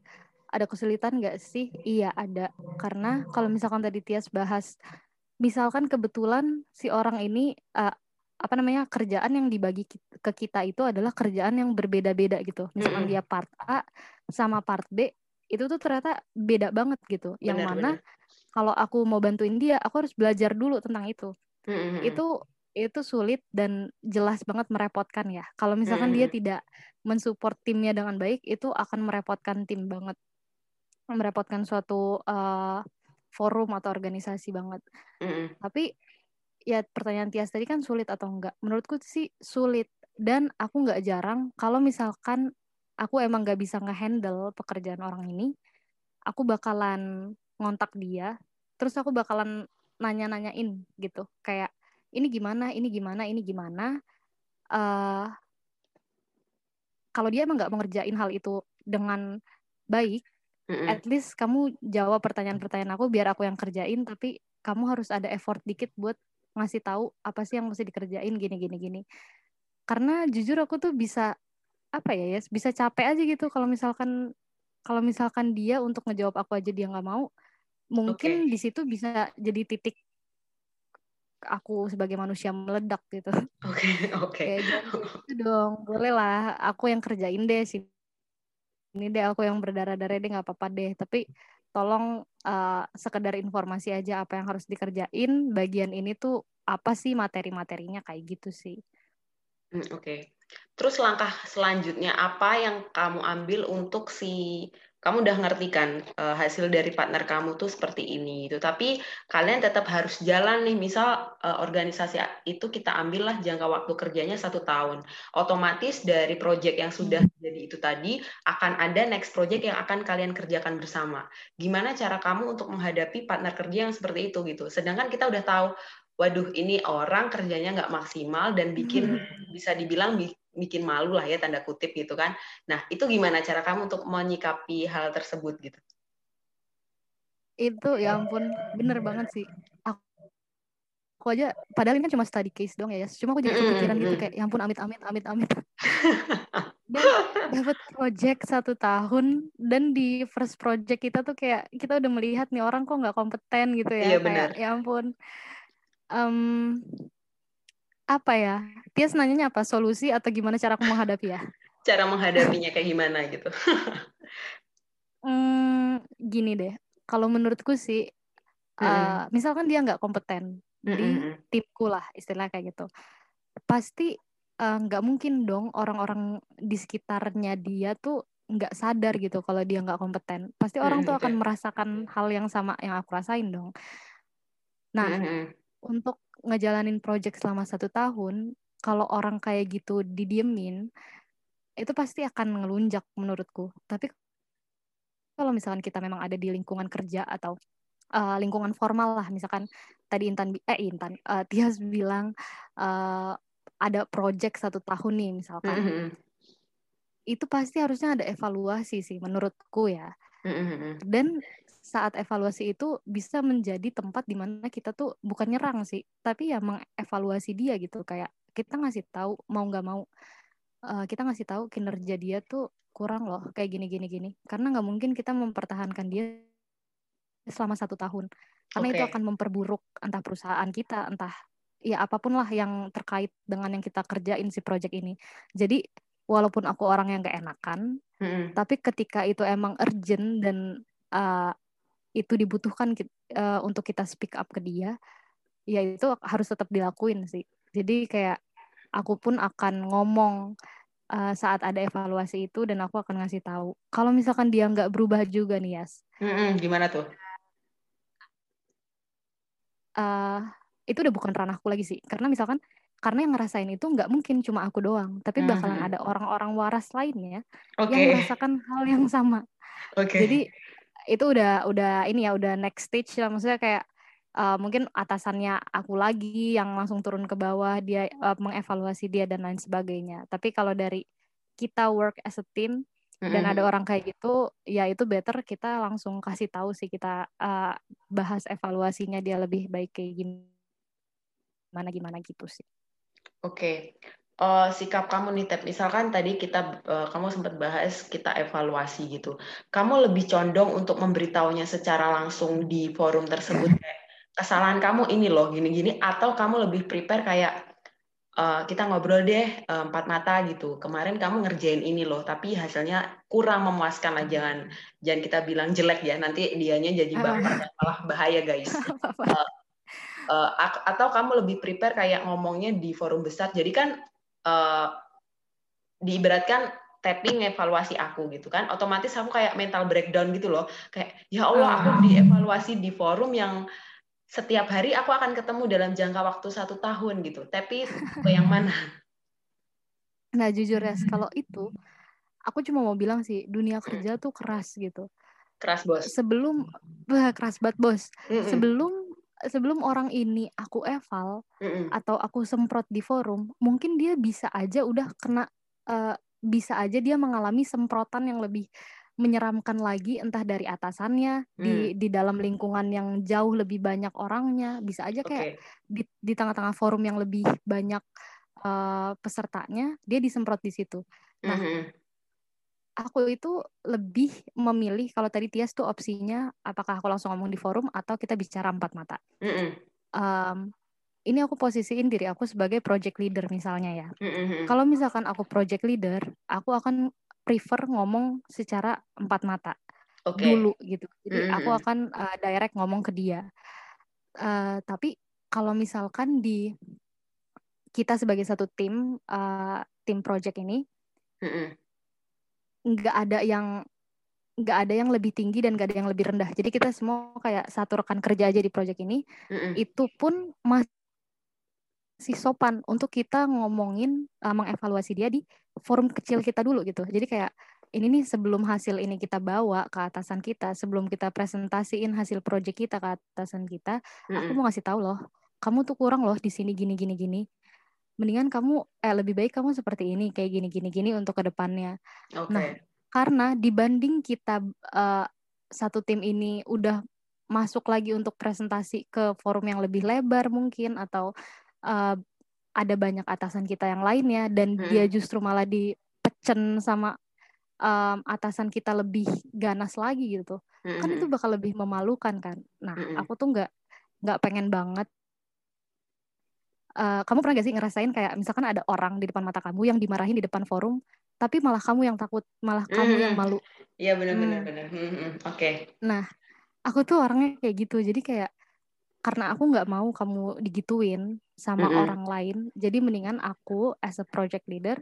Ada kesulitan nggak sih? Iya, ada. Karena kalau misalkan tadi Tias bahas, misalkan kebetulan si orang ini, uh, apa namanya, kerjaan yang dibagi ke kita itu adalah kerjaan yang berbeda-beda gitu. Misalkan mm -hmm. dia part A sama part B, itu tuh ternyata beda banget gitu. Yang bener, mana bener kalau aku mau bantuin dia aku harus belajar dulu tentang itu mm-hmm. itu itu sulit dan jelas banget merepotkan ya. Kalau misalkan mm-hmm. dia tidak mensupport timnya dengan baik itu akan merepotkan tim banget. Merepotkan suatu uh, forum atau organisasi banget. Mm-hmm. tapi ya pertanyaan Tias tadi kan sulit atau enggak? Menurutku sih sulit. Dan aku nggak jarang kalau misalkan aku emang nggak bisa ngehandle pekerjaan orang ini aku bakalan ngontak dia terus aku bakalan nanya-nanyain gitu. Kayak ini gimana ini gimana ini gimana uh, kalau dia emang nggak mengerjain hal itu dengan baik mm -hmm. at least kamu jawab pertanyaan-pertanyaan aku biar aku yang kerjain tapi kamu harus ada effort dikit buat ngasih tahu apa sih yang mesti dikerjain gini gini gini karena jujur aku tuh bisa apa ya ya bisa capek aja gitu kalau misalkan kalau misalkan dia untuk ngejawab aku aja dia nggak mau mungkin okay. di situ bisa jadi titik aku sebagai manusia meledak gitu. Oke, oke. Okay. gitu dong, boleh lah. Aku yang kerjain deh sih. Ini deh aku yang berdarah-darah deh nggak apa-apa deh. Tapi tolong uh, sekedar informasi aja apa yang harus dikerjain. Bagian ini tuh apa sih materi-materinya kayak gitu sih. Hmm, oke. Okay. Terus langkah selanjutnya apa yang kamu ambil untuk si kamu udah ngerti kan uh, hasil dari partner kamu tuh seperti ini itu tapi kalian tetap harus jalan nih. Misal uh, organisasi itu kita ambillah jangka waktu kerjanya satu tahun. Otomatis dari project yang sudah hmm. jadi itu tadi akan ada next project yang akan kalian kerjakan bersama. Gimana cara kamu untuk menghadapi partner kerja yang seperti itu gitu. Sedangkan kita udah tahu waduh ini orang kerjanya nggak maksimal dan bikin hmm. bisa dibilang bikin malu lah ya tanda kutip gitu kan. Nah itu gimana cara kamu untuk menyikapi hal tersebut gitu? Itu ya ampun bener banget sih. Aku, aku aja padahal ini kan cuma study case dong ya. Cuma aku jadi kepikiran gitu kayak ya ampun amit amit amit amit. dan dapat project satu tahun dan di first project kita tuh kayak kita udah melihat nih orang kok nggak kompeten gitu ya. Iya benar. ya ampun. Um, apa ya? Tias nanyanya apa? Solusi atau gimana cara aku menghadapi ya? Cara menghadapinya kayak gimana gitu? hmm, gini deh. Kalau menurutku sih, mm uh, misalkan dia nggak kompeten mm di timku lah, istilah kayak gitu. Pasti nggak uh, mungkin dong orang-orang di sekitarnya dia tuh nggak sadar gitu kalau dia nggak kompeten. Pasti orang tuh akan merasakan hal yang sama yang aku rasain dong. Nah, untuk ngejalanin project selama satu tahun, kalau orang kayak gitu didiemin, itu pasti akan ngelunjak menurutku. Tapi kalau misalkan kita memang ada di lingkungan kerja atau uh, lingkungan formal lah, misalkan tadi Intan, eh Intan, uh, Tias bilang uh, ada project satu tahun nih misalkan, mm -hmm. itu pasti harusnya ada evaluasi sih menurutku ya. Mm -hmm. Dan saat evaluasi itu bisa menjadi tempat di mana kita tuh bukan nyerang sih, tapi ya mengevaluasi dia gitu kayak kita ngasih tahu mau nggak mau uh, kita ngasih tahu kinerja dia tuh kurang loh kayak gini gini gini karena nggak mungkin kita mempertahankan dia selama satu tahun karena okay. itu akan memperburuk entah perusahaan kita entah ya apa pun lah yang terkait dengan yang kita kerjain si project ini jadi walaupun aku orang yang gak enakan hmm. tapi ketika itu emang urgent dan uh, itu dibutuhkan uh, untuk kita speak up ke dia ya itu harus tetap dilakuin sih jadi kayak aku pun akan ngomong uh, saat ada evaluasi itu dan aku akan ngasih tahu kalau misalkan dia nggak berubah juga nih Yas mm -hmm, gimana tuh uh, itu udah bukan ranahku lagi sih karena misalkan karena yang ngerasain itu nggak mungkin cuma aku doang tapi bakalan mm -hmm. ada orang-orang waras lainnya okay. yang merasakan hal yang sama okay. jadi itu udah udah ini ya udah next stage lah. Maksudnya kayak uh, mungkin atasannya aku lagi yang langsung turun ke bawah dia uh, mengevaluasi dia dan lain sebagainya. Tapi kalau dari kita work as a team dan ada orang kayak gitu ya itu better kita langsung kasih tahu sih kita uh, bahas evaluasinya dia lebih baik kayak gimana gimana gitu sih. Oke. okay. Uh, sikap kamu nih Tep misalkan tadi kita uh, kamu sempat bahas kita evaluasi gitu kamu lebih condong untuk memberitahunya secara langsung di forum tersebut kayak kesalahan kamu ini loh gini-gini atau kamu lebih prepare kayak Uh, kita ngobrol deh uh, empat mata gitu. Kemarin kamu ngerjain ini loh, tapi hasilnya kurang memuaskan lah. Jangan jangan kita bilang jelek ya. Nanti dianya jadi baper dan malah bahaya guys. Uh, uh, atau kamu lebih prepare kayak ngomongnya di forum besar. Jadi kan uh, diibaratkan tapping evaluasi aku gitu kan. Otomatis aku kayak mental breakdown gitu loh. Kayak ya Allah aku dievaluasi di forum yang setiap hari aku akan ketemu dalam jangka waktu satu tahun gitu. Tapi ke yang mana? Nah jujur ya, kalau itu aku cuma mau bilang sih dunia kerja tuh keras gitu. Keras bos. Sebelum bah, keras banget bos. Sebelum sebelum orang ini aku eval mm -mm. atau aku semprot di forum, mungkin dia bisa aja udah kena uh, bisa aja dia mengalami semprotan yang lebih menyeramkan lagi entah dari atasannya hmm. di di dalam lingkungan yang jauh lebih banyak orangnya bisa aja kayak okay. di di tengah-tengah forum yang lebih banyak uh, pesertanya dia disemprot di situ. Nah, mm -hmm. Aku itu lebih memilih kalau tadi Tias tuh opsinya apakah aku langsung ngomong di forum atau kita bicara empat mata. Mm -hmm. um, ini aku posisiin diri aku sebagai project leader misalnya ya. Mm -hmm. Kalau misalkan aku project leader, aku akan prefer ngomong secara empat mata okay. dulu gitu. Jadi mm -hmm. aku akan uh, direct ngomong ke dia. Uh, tapi kalau misalkan di kita sebagai satu tim uh, tim project ini mm -hmm. Ada yang nggak ada yang lebih tinggi dan nggak ada yang lebih rendah. Jadi kita semua kayak satu rekan kerja aja di project ini. Mm -hmm. Itu pun masih sopan untuk kita ngomongin uh, mengevaluasi dia di forum kecil kita dulu gitu. Jadi kayak ini nih sebelum hasil ini kita bawa ke atasan kita, sebelum kita presentasiin hasil proyek kita ke atasan kita, mm-hmm. aku mau ngasih tahu loh, kamu tuh kurang loh di sini gini gini gini. Mendingan kamu eh lebih baik kamu seperti ini kayak gini gini gini untuk ke depannya. Okay. Nah, karena dibanding kita uh, satu tim ini udah masuk lagi untuk presentasi ke forum yang lebih lebar mungkin atau uh, ada banyak atasan kita yang lainnya dan hmm. dia justru malah dipecen sama um, atasan kita lebih ganas lagi gitu hmm. kan itu bakal lebih memalukan kan nah hmm. aku tuh nggak nggak pengen banget uh, kamu pernah gak sih ngerasain kayak misalkan ada orang di depan mata kamu yang dimarahin di depan forum tapi malah kamu yang takut malah hmm. kamu yang malu iya benar-benar hmm. benar hmm, hmm. oke okay. nah aku tuh orangnya kayak gitu jadi kayak karena aku nggak mau kamu digituin sama mm -hmm. orang lain jadi mendingan aku as a project leader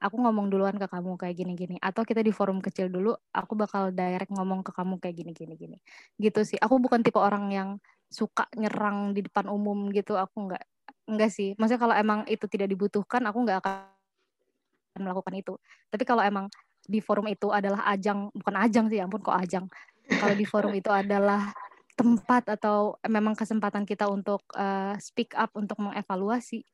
aku ngomong duluan ke kamu kayak gini-gini atau kita di forum kecil dulu aku bakal direct ngomong ke kamu kayak gini-gini gini gitu sih aku bukan tipe orang yang suka nyerang di depan umum gitu aku nggak nggak sih maksudnya kalau emang itu tidak dibutuhkan aku nggak akan melakukan itu tapi kalau emang di forum itu adalah ajang bukan ajang sih ya ampun kok ajang kalau di forum itu adalah tempat atau memang kesempatan kita untuk uh, speak up untuk mengevaluasi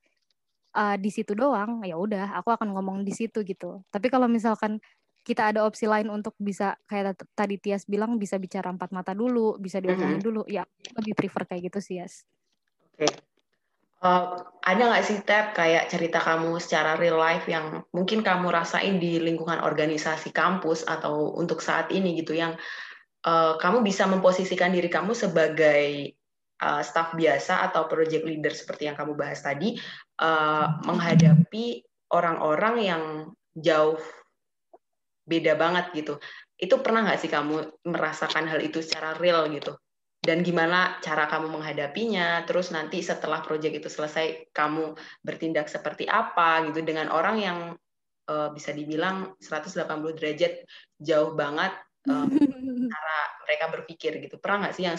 uh, di situ doang ya udah aku akan ngomong di situ gitu tapi kalau misalkan kita ada opsi lain untuk bisa kayak tadi Tias bilang bisa bicara empat mata dulu bisa diomongin mm -hmm. dulu ya lebih prefer kayak gitu sih Yas. Oke. Okay. Uh, eh, ada nggak sih Tab kayak cerita kamu secara real life yang mungkin kamu rasain di lingkungan organisasi kampus atau untuk saat ini gitu yang uh, kamu bisa memposisikan diri kamu sebagai uh, staff biasa atau project leader seperti yang kamu bahas tadi uh, menghadapi orang-orang yang jauh beda banget gitu. Itu pernah nggak sih kamu merasakan hal itu secara real gitu? Dan gimana cara kamu menghadapinya? Terus nanti setelah proyek itu selesai, kamu bertindak seperti apa gitu dengan orang yang uh, bisa dibilang 180 derajat jauh banget um, cara mereka berpikir gitu pernah nggak sih yang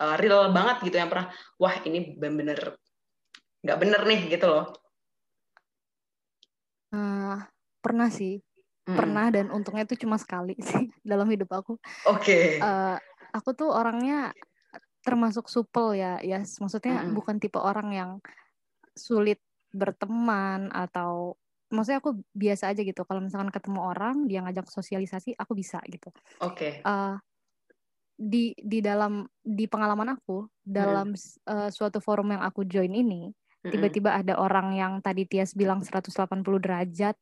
uh, real banget gitu yang pernah wah ini benar-benar nggak bener nih gitu loh? Uh, pernah sih, hmm. pernah dan untungnya itu cuma sekali sih dalam hidup aku. Oke. Okay. Uh, aku tuh orangnya termasuk supel ya, ya yes. maksudnya hmm. bukan tipe orang yang sulit berteman atau maksudnya aku biasa aja gitu kalau misalkan ketemu orang dia ngajak sosialisasi aku bisa gitu oke okay. uh, di di dalam di pengalaman aku dalam hmm. uh, suatu forum yang aku join ini tiba-tiba ada orang yang tadi Tias bilang 180 derajat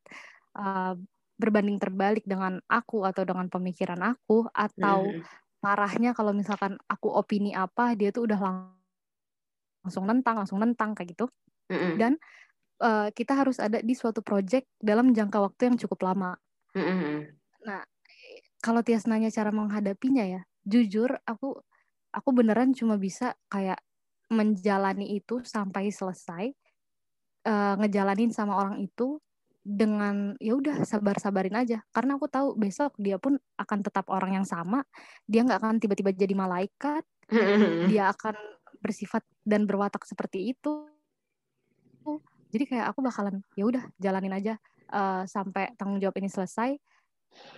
uh, berbanding terbalik dengan aku atau dengan pemikiran aku atau hmm. Parahnya kalau misalkan aku opini apa dia tuh udah langsung nentang langsung nentang kayak gitu hmm. dan uh, kita harus ada di suatu project dalam jangka waktu yang cukup lama. Mm-hmm. Nah, kalau Tias nanya cara menghadapinya ya, jujur aku aku beneran cuma bisa kayak menjalani itu sampai selesai, uh, ngejalanin sama orang itu dengan ya udah sabar-sabarin aja. Karena aku tahu besok dia pun akan tetap orang yang sama. Dia nggak akan tiba-tiba jadi malaikat. Dia akan bersifat dan berwatak seperti itu. Jadi kayak aku bakalan ya udah jalanin aja uh, sampai tanggung jawab ini selesai.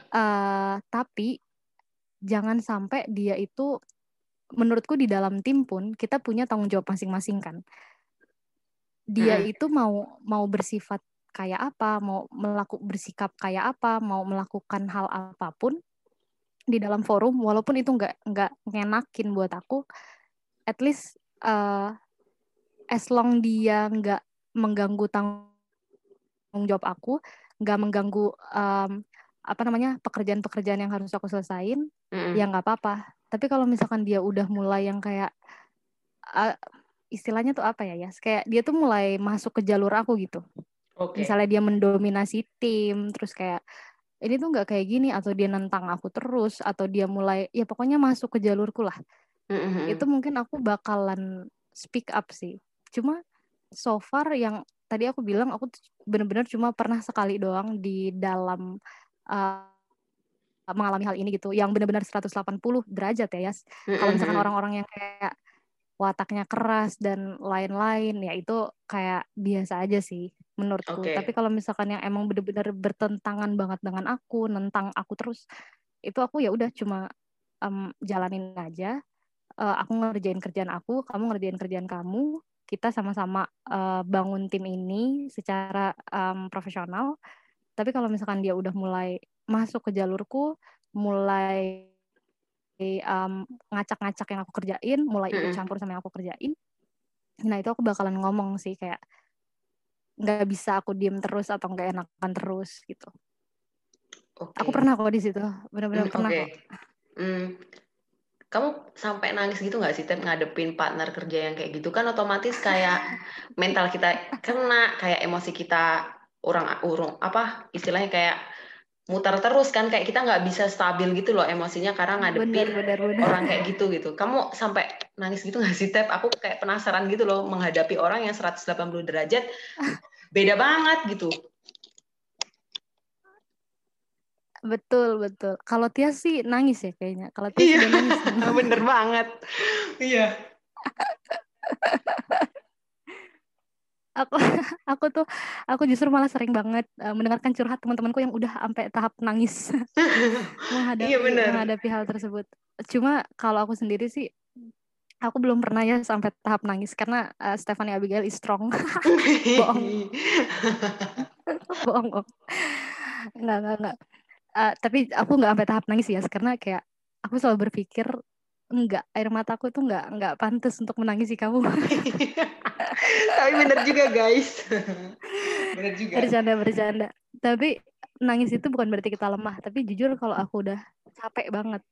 Uh, tapi jangan sampai dia itu menurutku di dalam tim pun kita punya tanggung jawab masing-masing kan. Dia hmm. itu mau mau bersifat kayak apa mau melakukan bersikap kayak apa mau melakukan hal apa pun di dalam forum walaupun itu nggak nggak ngenakin buat aku at least uh, as long dia nggak mengganggu tanggung jawab aku, nggak mengganggu um, apa namanya pekerjaan-pekerjaan yang harus aku selesain, mm. ya nggak apa-apa. Tapi kalau misalkan dia udah mulai yang kayak uh, istilahnya tuh apa ya ya, kayak dia tuh mulai masuk ke jalur aku gitu. Okay. Misalnya dia mendominasi tim, terus kayak ini tuh nggak kayak gini atau dia nentang aku terus atau dia mulai ya pokoknya masuk ke jalurku lah. Mm-hmm. Itu mungkin aku bakalan speak up sih. Cuma so far yang tadi aku bilang aku benar-benar cuma pernah sekali doang di dalam uh, mengalami hal ini gitu yang benar-benar 180 derajat ya Yas. Kalau misalkan orang-orang yang kayak wataknya keras dan lain-lain ya itu kayak biasa aja sih menurutku. Okay. Tapi kalau misalkan yang emang benar-benar bertentangan banget dengan aku, nentang aku terus itu aku ya udah cuma um, jalanin aja. Uh, aku ngerjain kerjaan aku, kamu ngerjain kerjaan kamu kita sama-sama uh, bangun tim ini secara um, profesional. Tapi kalau misalkan dia udah mulai masuk ke jalurku, mulai um, ngacak-ngacak yang aku kerjain, mulai ikut campur sama yang aku kerjain, nah itu aku bakalan ngomong sih kayak nggak bisa aku diem terus atau nggak enakan terus gitu. Okay. Aku pernah kok di situ, benar-benar mm, pernah okay. kok. Mm, kamu sampai nangis gitu nggak sih Tep ngadepin partner kerja yang kayak gitu kan otomatis kayak mental kita kena kayak emosi kita orang urung apa istilahnya kayak muter terus kan kayak kita nggak bisa stabil gitu loh emosinya karena ngadepin bener, bener, bener. orang kayak gitu gitu kamu sampai nangis gitu nggak sih Tep aku kayak penasaran gitu loh menghadapi orang yang 180 derajat beda banget gitu Betul, betul. Kalau Tia sih nangis ya kayaknya. Kalau Tia iya. nangis. Bener banget. Iya. aku aku tuh aku justru malah sering banget uh, mendengarkan curhat teman-temanku yang udah sampai tahap nangis menghadapi iya menghadapi hal tersebut. Cuma kalau aku sendiri sih aku belum pernah ya sampai tahap nangis karena uh, Stephanie Abigail is strong. bohong. bohong. bohong. Enggak, enggak, enggak uh, tapi aku nggak sampai tahap nangis ya karena kayak aku selalu berpikir enggak air mataku tuh enggak enggak pantas untuk menangisi kamu. Tapi bener juga guys. Bener juga. Bercanda bercanda. Tapi nangis itu bukan berarti kita lemah tapi jujur kalau aku udah capek banget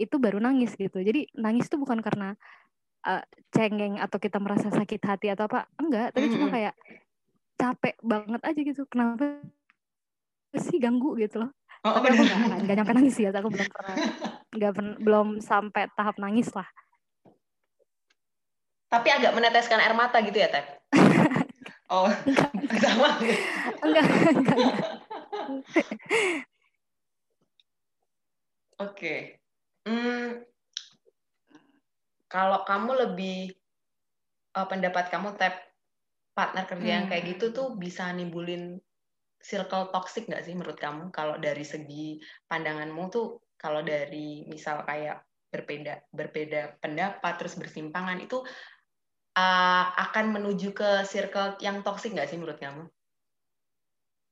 itu baru nangis gitu. Jadi nangis itu bukan karena uh, cengeng atau kita merasa sakit hati atau apa enggak. Tapi mm -hmm. cuma kayak capek banget aja gitu. Kenapa sih ganggu gitu loh oh, tapi aku nggak nggak nyampe nangis ya aku belum pernah nggak belum sampai tahap nangis lah tapi agak meneteskan air mata gitu ya teh oh enggak, sama enggak enggak, enggak. oke okay. hmm, kalau kamu lebih uh, pendapat kamu tap partner kerja hmm. yang kayak gitu tuh bisa nimbulin circle toxic nggak sih menurut kamu? Kalau dari segi pandanganmu tuh, kalau dari misal kayak berbeda berbeda pendapat terus bersimpangan itu uh, akan menuju ke circle yang toxic nggak sih menurut kamu?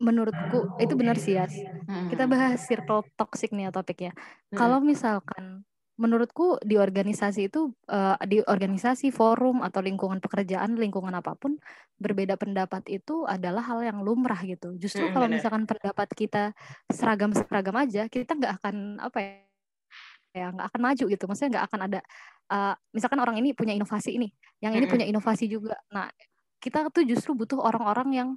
Menurutku itu benar sih ya. Hmm. Kita bahas circle toxic nih ya topiknya. Hmm. Kalau misalkan menurutku di organisasi itu uh, di organisasi forum atau lingkungan pekerjaan lingkungan apa pun berbeda pendapat itu adalah hal yang lumrah gitu justru hmm, kalau bener. misalkan pendapat kita seragam seragam aja kita nggak akan apa ya ya nggak akan maju gitu maksudnya nggak akan ada uh, misalkan orang ini punya inovasi ini yang ini hmm. punya inovasi juga nah kita tuh justru butuh orang-orang yang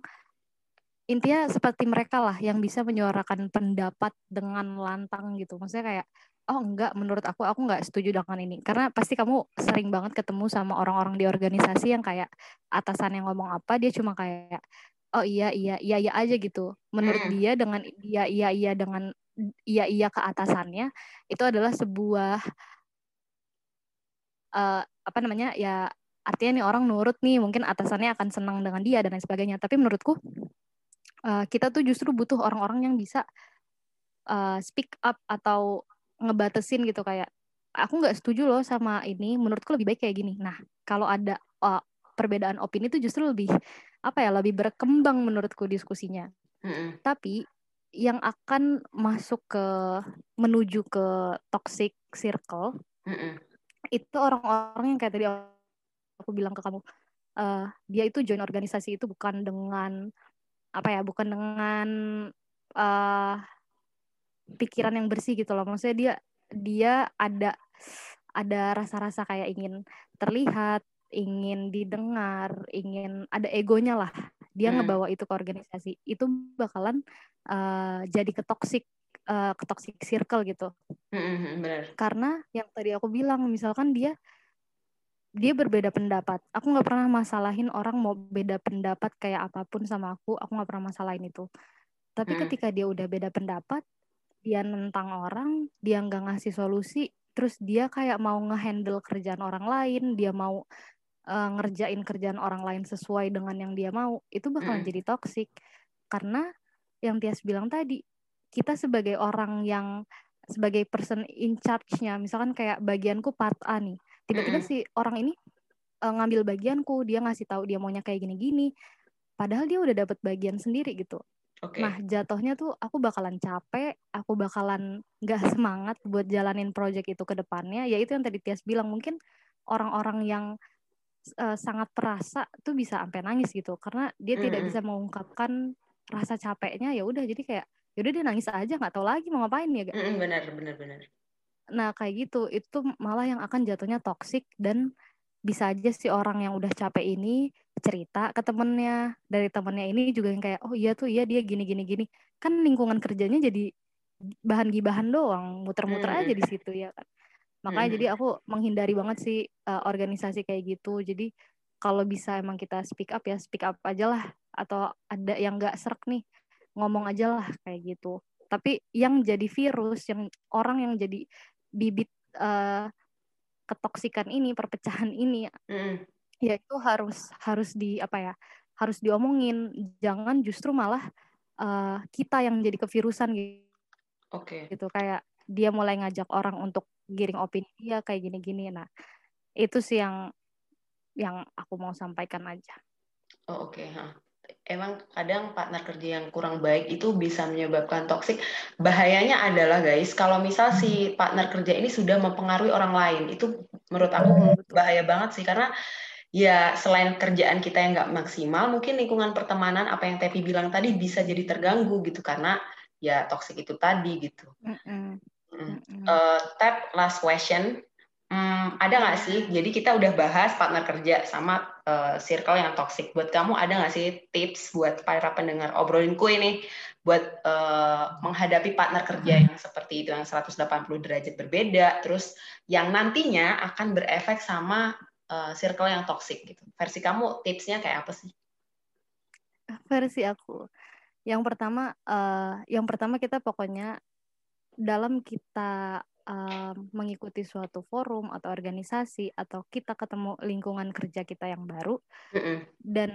intinya seperti mereka lah yang bisa menyuarakan pendapat dengan lantang gitu maksudnya kayak oh enggak. Menurut aku aku enggak setuju dengan ini. Karena pasti kamu sering banget ketemu sama orang-orang di organisasi yang kayak atasan yang ngomong apa dia cuma kayak oh iya iya iya iya aja gitu. Menurut hmm. dia dengan iya iya iya dengan iya iya ke atasannya itu adalah sebuah uh, apa namanya ya artinya nih orang nurut nih mungkin atasannya akan senang dengan dia dan lain sebagainya. Tapi menurutku uh, kita tuh justru butuh orang-orang yang bisa uh, speak up atau ngebatesin gitu kayak aku nggak setuju loh sama ini menurutku lebih baik kayak gini nah kalau ada uh, perbedaan opini itu justru lebih apa ya lebih berkembang menurutku diskusinya mm-hmm. tapi yang akan masuk ke menuju ke toxic circle mm-hmm. itu orang-orang yang kayak tadi aku bilang ke kamu uh, dia itu join organisasi itu bukan dengan apa ya bukan dengan uh, pikiran yang bersih gitu loh. Maksudnya dia dia ada ada rasa-rasa kayak ingin terlihat ingin didengar ingin ada egonya lah. Dia hmm. ngebawa itu ke organisasi. Itu bakalan uh, jadi ke toxic uh, ke toxic circle gitu. Hmm, hmm, hmm, benar. karena yang tadi aku bilang misalkan dia dia berbeda pendapat. Aku nggak pernah masalahin orang mau beda pendapat kayak apa pun sama aku. Aku nggak pernah masalahin itu. Tapi hmm. ketika dia udah beda pendapat dia nentang orang, dia nggak ngasih solusi, terus dia kayak mau ngehandle kerjaan orang lain, dia mau uh, ngerjain kerjaan orang lain sesuai dengan yang dia mau, itu bakalan mm. jadi toxic. Karena yang Tias bilang tadi, kita sebagai orang yang sebagai person in charge-nya, misalkan kayak bagianku part A nih, tiba-tiba mm. si orang ini uh, ngambil bagianku, dia ngasih tahu dia maunya kayak gini-gini, padahal dia udah dapat bagian sendiri gitu. Okay. Nah, jatuhnya tuh aku bakalan capek, aku bakalan nggak semangat buat jalanin project itu ke depannya. Ya itu yang tadi Tias bilang, mungkin orang-orang yang uh, sangat perasa tuh bisa sampai nangis gitu karena dia mm -hmm. tidak bisa mengungkapkan rasa capeknya ya udah jadi kayak ya udah dia nangis aja nggak tahu lagi mau ngapain ya mm -hmm, benar benar benar nah kayak gitu itu malah yang akan jatuhnya toksik dan bisa aja si orang yang udah capek ini cerita ke temennya. Dari temennya ini juga yang kayak oh iya tuh iya dia gini gini gini. Kan lingkungan kerjanya jadi bahan gibahan doang muter-muter hmm. aja di situ ya kan. Makanya hmm. jadi aku menghindari banget sih uh, organisasi kayak gitu. Jadi kalau bisa emang kita speak up ya speak up aja lah. Atau ada yang nggak serak nih ngomong aja lah kayak gitu. Tapi yang jadi virus yang orang yang jadi bibit uh, ketoksikan ini perpecahan ini mm ya itu harus harus di apa ya harus diomongin jangan justru malah uh, kita yang jadi kevirusan gitu Oke. Okay. gitu kayak dia mulai ngajak orang untuk giring opini dia kayak gini-gini nah itu sih yang yang aku mau sampaikan aja oh oke okay. Emang kadang partner kerja yang kurang baik itu bisa menyebabkan toksik bahayanya adalah guys kalau misal si hmm. partner kerja ini sudah mempengaruhi orang lain itu menurut aku bahaya banget sih karena ya selain kerjaan kita yang nggak maksimal, mungkin lingkungan pertemanan apa yang Tepi bilang tadi bisa jadi terganggu gitu karena ya toxic itu tadi gitu. Mm -mm. Mm. Uh, tab last question, Hmm, ada nggak sih? Jadi kita udah bahas partner kerja sama uh, circle yang toxic. Buat kamu ada nggak sih tips buat para pendengar obrolinku ini buat uh, menghadapi partner kerja yang seperti itu yang 180 derajat berbeda, terus yang nantinya akan berefek sama uh, circle yang toxic gitu. Versi kamu tipsnya kayak apa sih? Versi aku, yang pertama, uh, yang pertama kita pokoknya dalam kita uh, mengikuti suatu forum atau organisasi atau kita ketemu lingkungan kerja kita yang baru mm -hmm. dan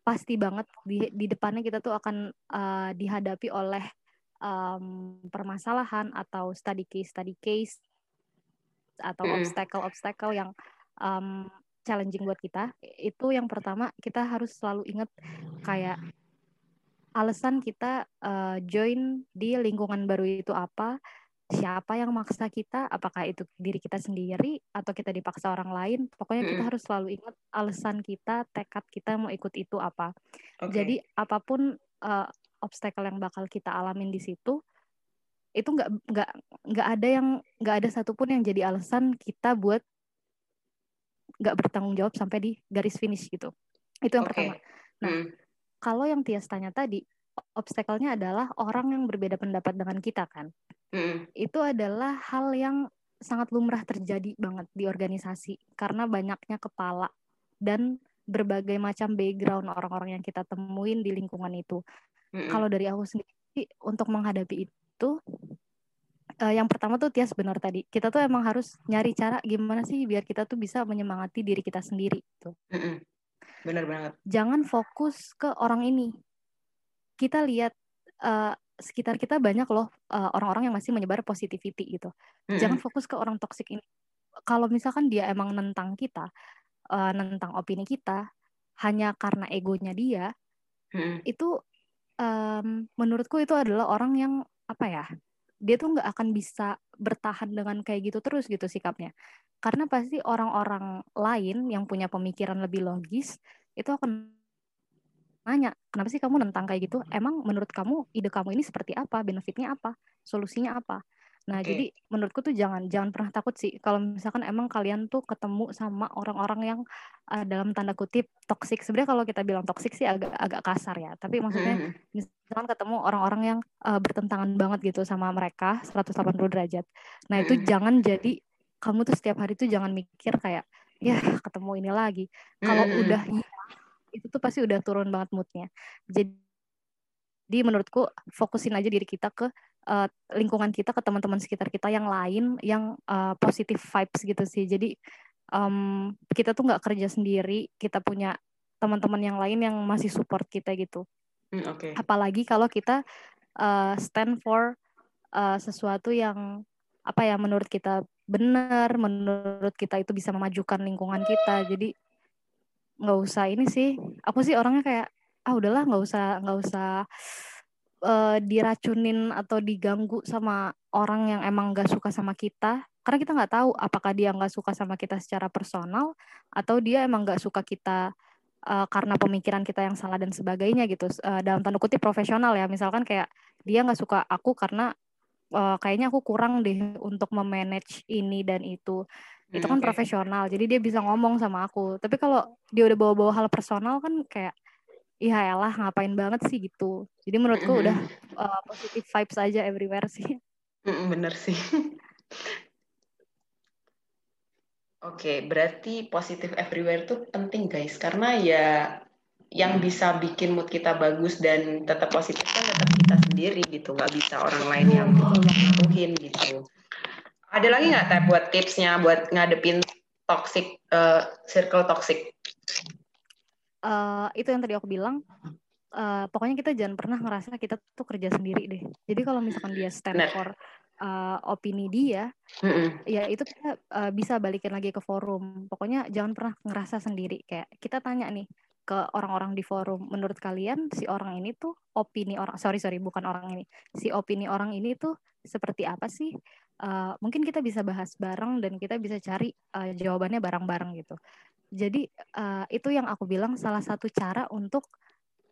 pasti banget di di depannya kita tuh akan uh, dihadapi oleh um, permasalahan atau study case study case atau mm. obstacle obstacle yang um, challenging buat kita itu yang pertama kita harus selalu ingat kayak alasan kita uh, join di lingkungan baru itu apa siapa yang maksa kita? Apakah itu diri kita sendiri atau kita dipaksa orang lain? Pokoknya kita harus selalu ingat alasan kita tekad kita mau ikut itu apa. Okay. jadi apa pun uh, obstacle yang bakal kita alamin di situ itu nggak nggak nggak ada yang nggak ada satupun yang jadi alasan kita buat nggak bertanggung jawab sampai di garis finish gitu. Itu yang okay. pertama. Nah hmm. kalau yang Tias tanya tadi obstacle-nya adalah orang yang berbeda pendapat dengan kita kan hmm. itu adalah hal yang sangat lumrah terjadi banget di organisasi karena banyaknya kepala dan berbagai macam background orang-orang yang kita temuin di lingkungan itu. Mm-hmm. Kalau dari aku sendiri untuk menghadapi itu, uh, yang pertama tuh Tias benar tadi. Kita tuh emang harus nyari cara gimana sih biar kita tuh bisa menyemangati diri kita sendiri. Tuh. Mm-hmm. Benar banget. Jangan fokus ke orang ini. Kita lihat uh, sekitar kita banyak loh uh, orang-orang yang masih menyebar positivity gitu. Mm-hmm. Jangan fokus ke orang toksik ini. Kalau misalkan dia emang nentang kita, uh, nentang opini kita, hanya karena egonya dia, mm-hmm. itu um, menurutku itu adalah orang yang apa ya? Dia tuh nggak akan bisa bertahan dengan kayak gitu terus gitu sikapnya. Karena pasti orang-orang lain yang punya pemikiran lebih logis itu akan nanya, kenapa sih kamu nentang kayak gitu? Emang menurut kamu ide kamu ini seperti apa? Benefitnya apa? Solusinya apa? Nah, okay. jadi menurutku tuh jangan jangan pernah takut sih kalau misalkan emang kalian tuh ketemu sama orang-orang yang uh, dalam tanda kutip toksik. Sebenarnya kalau kita bilang toksik sih agak agak kasar ya, tapi maksudnya mm -hmm. misalkan ketemu orang-orang yang uh, bertentangan banget gitu sama mereka 180 derajat. Nah, itu mm -hmm. jangan jadi kamu tuh setiap hari tuh jangan mikir kayak ya ketemu ini lagi. Kalau -hmm. udah itu tuh pasti udah turun banget moodnya. Jadi menurutku fokusin aja diri kita ke uh, lingkungan kita ke teman-teman sekitar kita yang lain yang uh, positive vibes gitu sih. Jadi um, kita tuh nggak kerja sendiri kita punya teman-teman yang lain yang masih support kita gitu. Mm, okay. apalagi kalau kita uh, stand for uh, sesuatu yang apa ya menurut kita benar menurut kita itu bisa memajukan lingkungan kita. Jadi nggak usah ini sih. Aku sih orangnya kayak ah udahlah nggak usah nggak usah uh, diracunin atau diganggu sama orang yang emang nggak suka sama kita. Karena kita nggak tahu apakah dia nggak suka sama kita secara personal atau dia emang nggak suka kita uh, karena pemikiran kita yang salah dan sebagainya gitu. Uh, dalam tanda kutip profesional ya. Misalkan kayak dia nggak suka aku karena uh, kayaknya aku kurang deh untuk memanage ini dan itu itu kan okay. profesional jadi dia bisa ngomong sama aku. Tapi kalau dia udah bawa-bawa hal personal kan kayak iya lah ngapain banget sih gitu. Jadi menurutku udah uh, positive vibes aja everywhere sih. Bener sih. Oke, okay, berarti positif everywhere tuh penting guys, karena ya yang bisa bikin mood kita bagus dan tetap positif kan tetap kita sendiri gitu, nggak bisa orang lain yang ngaruhin gitu. Ada lagi nggak teh buat tipsnya buat ngadepin toxic uh, circle toxic? Uh, itu yang tadi aku bilang. Uh, pokoknya kita jangan pernah ngerasa kita tuh kerja sendiri deh. Jadi kalau misalkan dia stand nah. for uh, opini dia, mm -mm. ya itu kita uh, bisa balikin lagi ke forum. Pokoknya jangan pernah ngerasa sendiri. Kayak kita tanya nih ke orang-orang di forum, menurut kalian si orang ini tuh opini orang, sorry sorry bukan orang ini, si opini orang ini tuh seperti apa sih? Uh, mungkin kita bisa bahas bareng dan kita bisa cari uh, jawabannya bareng-bareng gitu. Jadi uh, itu yang aku bilang salah satu cara untuk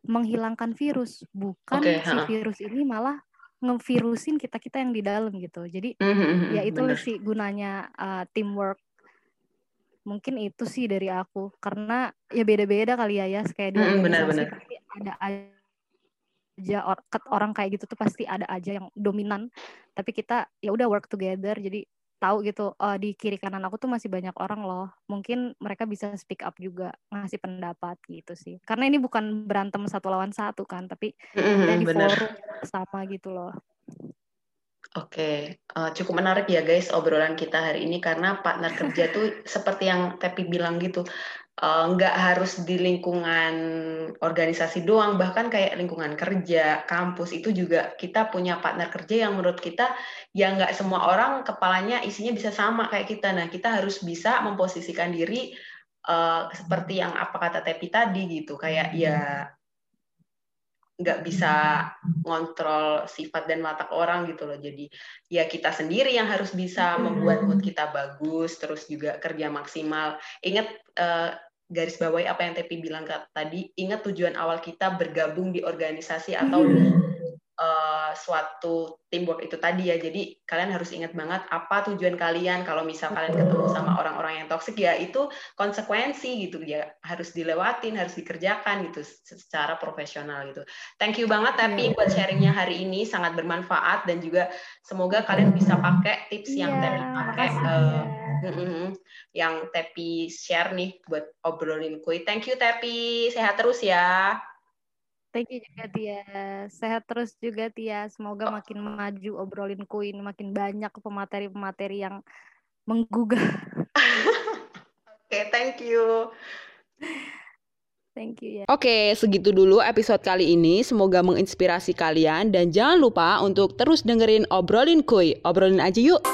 menghilangkan virus, bukan okay, si virus ini malah ngevirusin kita kita yang di dalam gitu. Jadi mm-hmm, ya itu sih gunanya uh, teamwork. Mungkin itu sih dari aku karena ya beda-beda kali ya ya kayak di mm, benar, benar. ada aja orang kayak gitu tuh pasti ada aja yang dominan. Tapi kita ya udah work together jadi tahu gitu uh, di kiri kanan aku tuh masih banyak orang loh. Mungkin mereka bisa speak up juga ngasih pendapat gitu sih. Karena ini bukan berantem satu lawan satu kan tapi mm-hmm, ya di bener. forum sama gitu loh. Oke, uh, cukup menarik ya guys obrolan kita hari ini karena partner kerja tuh seperti yang Tepi bilang gitu, Eh, nggak uh, harus di lingkungan organisasi doang, bahkan kayak lingkungan kerja, kampus itu juga kita punya partner kerja yang menurut kita ya nggak semua orang kepalanya isinya bisa sama kayak kita. Nah kita harus bisa memposisikan diri uh, seperti yang apa kata Tepi tadi gitu, kayak ya nggak bisa ngontrol sifat dan watak orang gitu loh. Jadi ya kita sendiri yang harus bisa membuat mood kita bagus, terus juga kerja maksimal. Ingat uh, garis bawahi apa yang Tepi bilang tadi, ingat tujuan awal kita bergabung di organisasi atau di uh, suatu teamwork itu tadi ya. Jadi kalian harus ingat banget apa tujuan kalian. Kalau misal kalian ketemu sama orang-orang yang toksik ya itu konsekuensi gitu. Ya harus dilewatin, harus dikerjakan gitu secara profesional gitu. Thank you banget tapi yeah. buat sharingnya hari ini. Sangat bermanfaat dan juga semoga kalian bisa pakai tips yeah, yang iya, Tepi pakai uh, yang Tepi share nih buat obrolin kuy. Thank you Tepi, sehat terus ya. Thank you juga Tia. Sehat terus juga Tia. Semoga makin maju obrolin Queen, makin banyak pemateri-pemateri yang menggugah. Oke, okay, thank you. Thank you ya. Oke, segitu dulu episode kali ini. Semoga menginspirasi kalian dan jangan lupa untuk terus dengerin obrolin kuy. Obrolin aja yuk.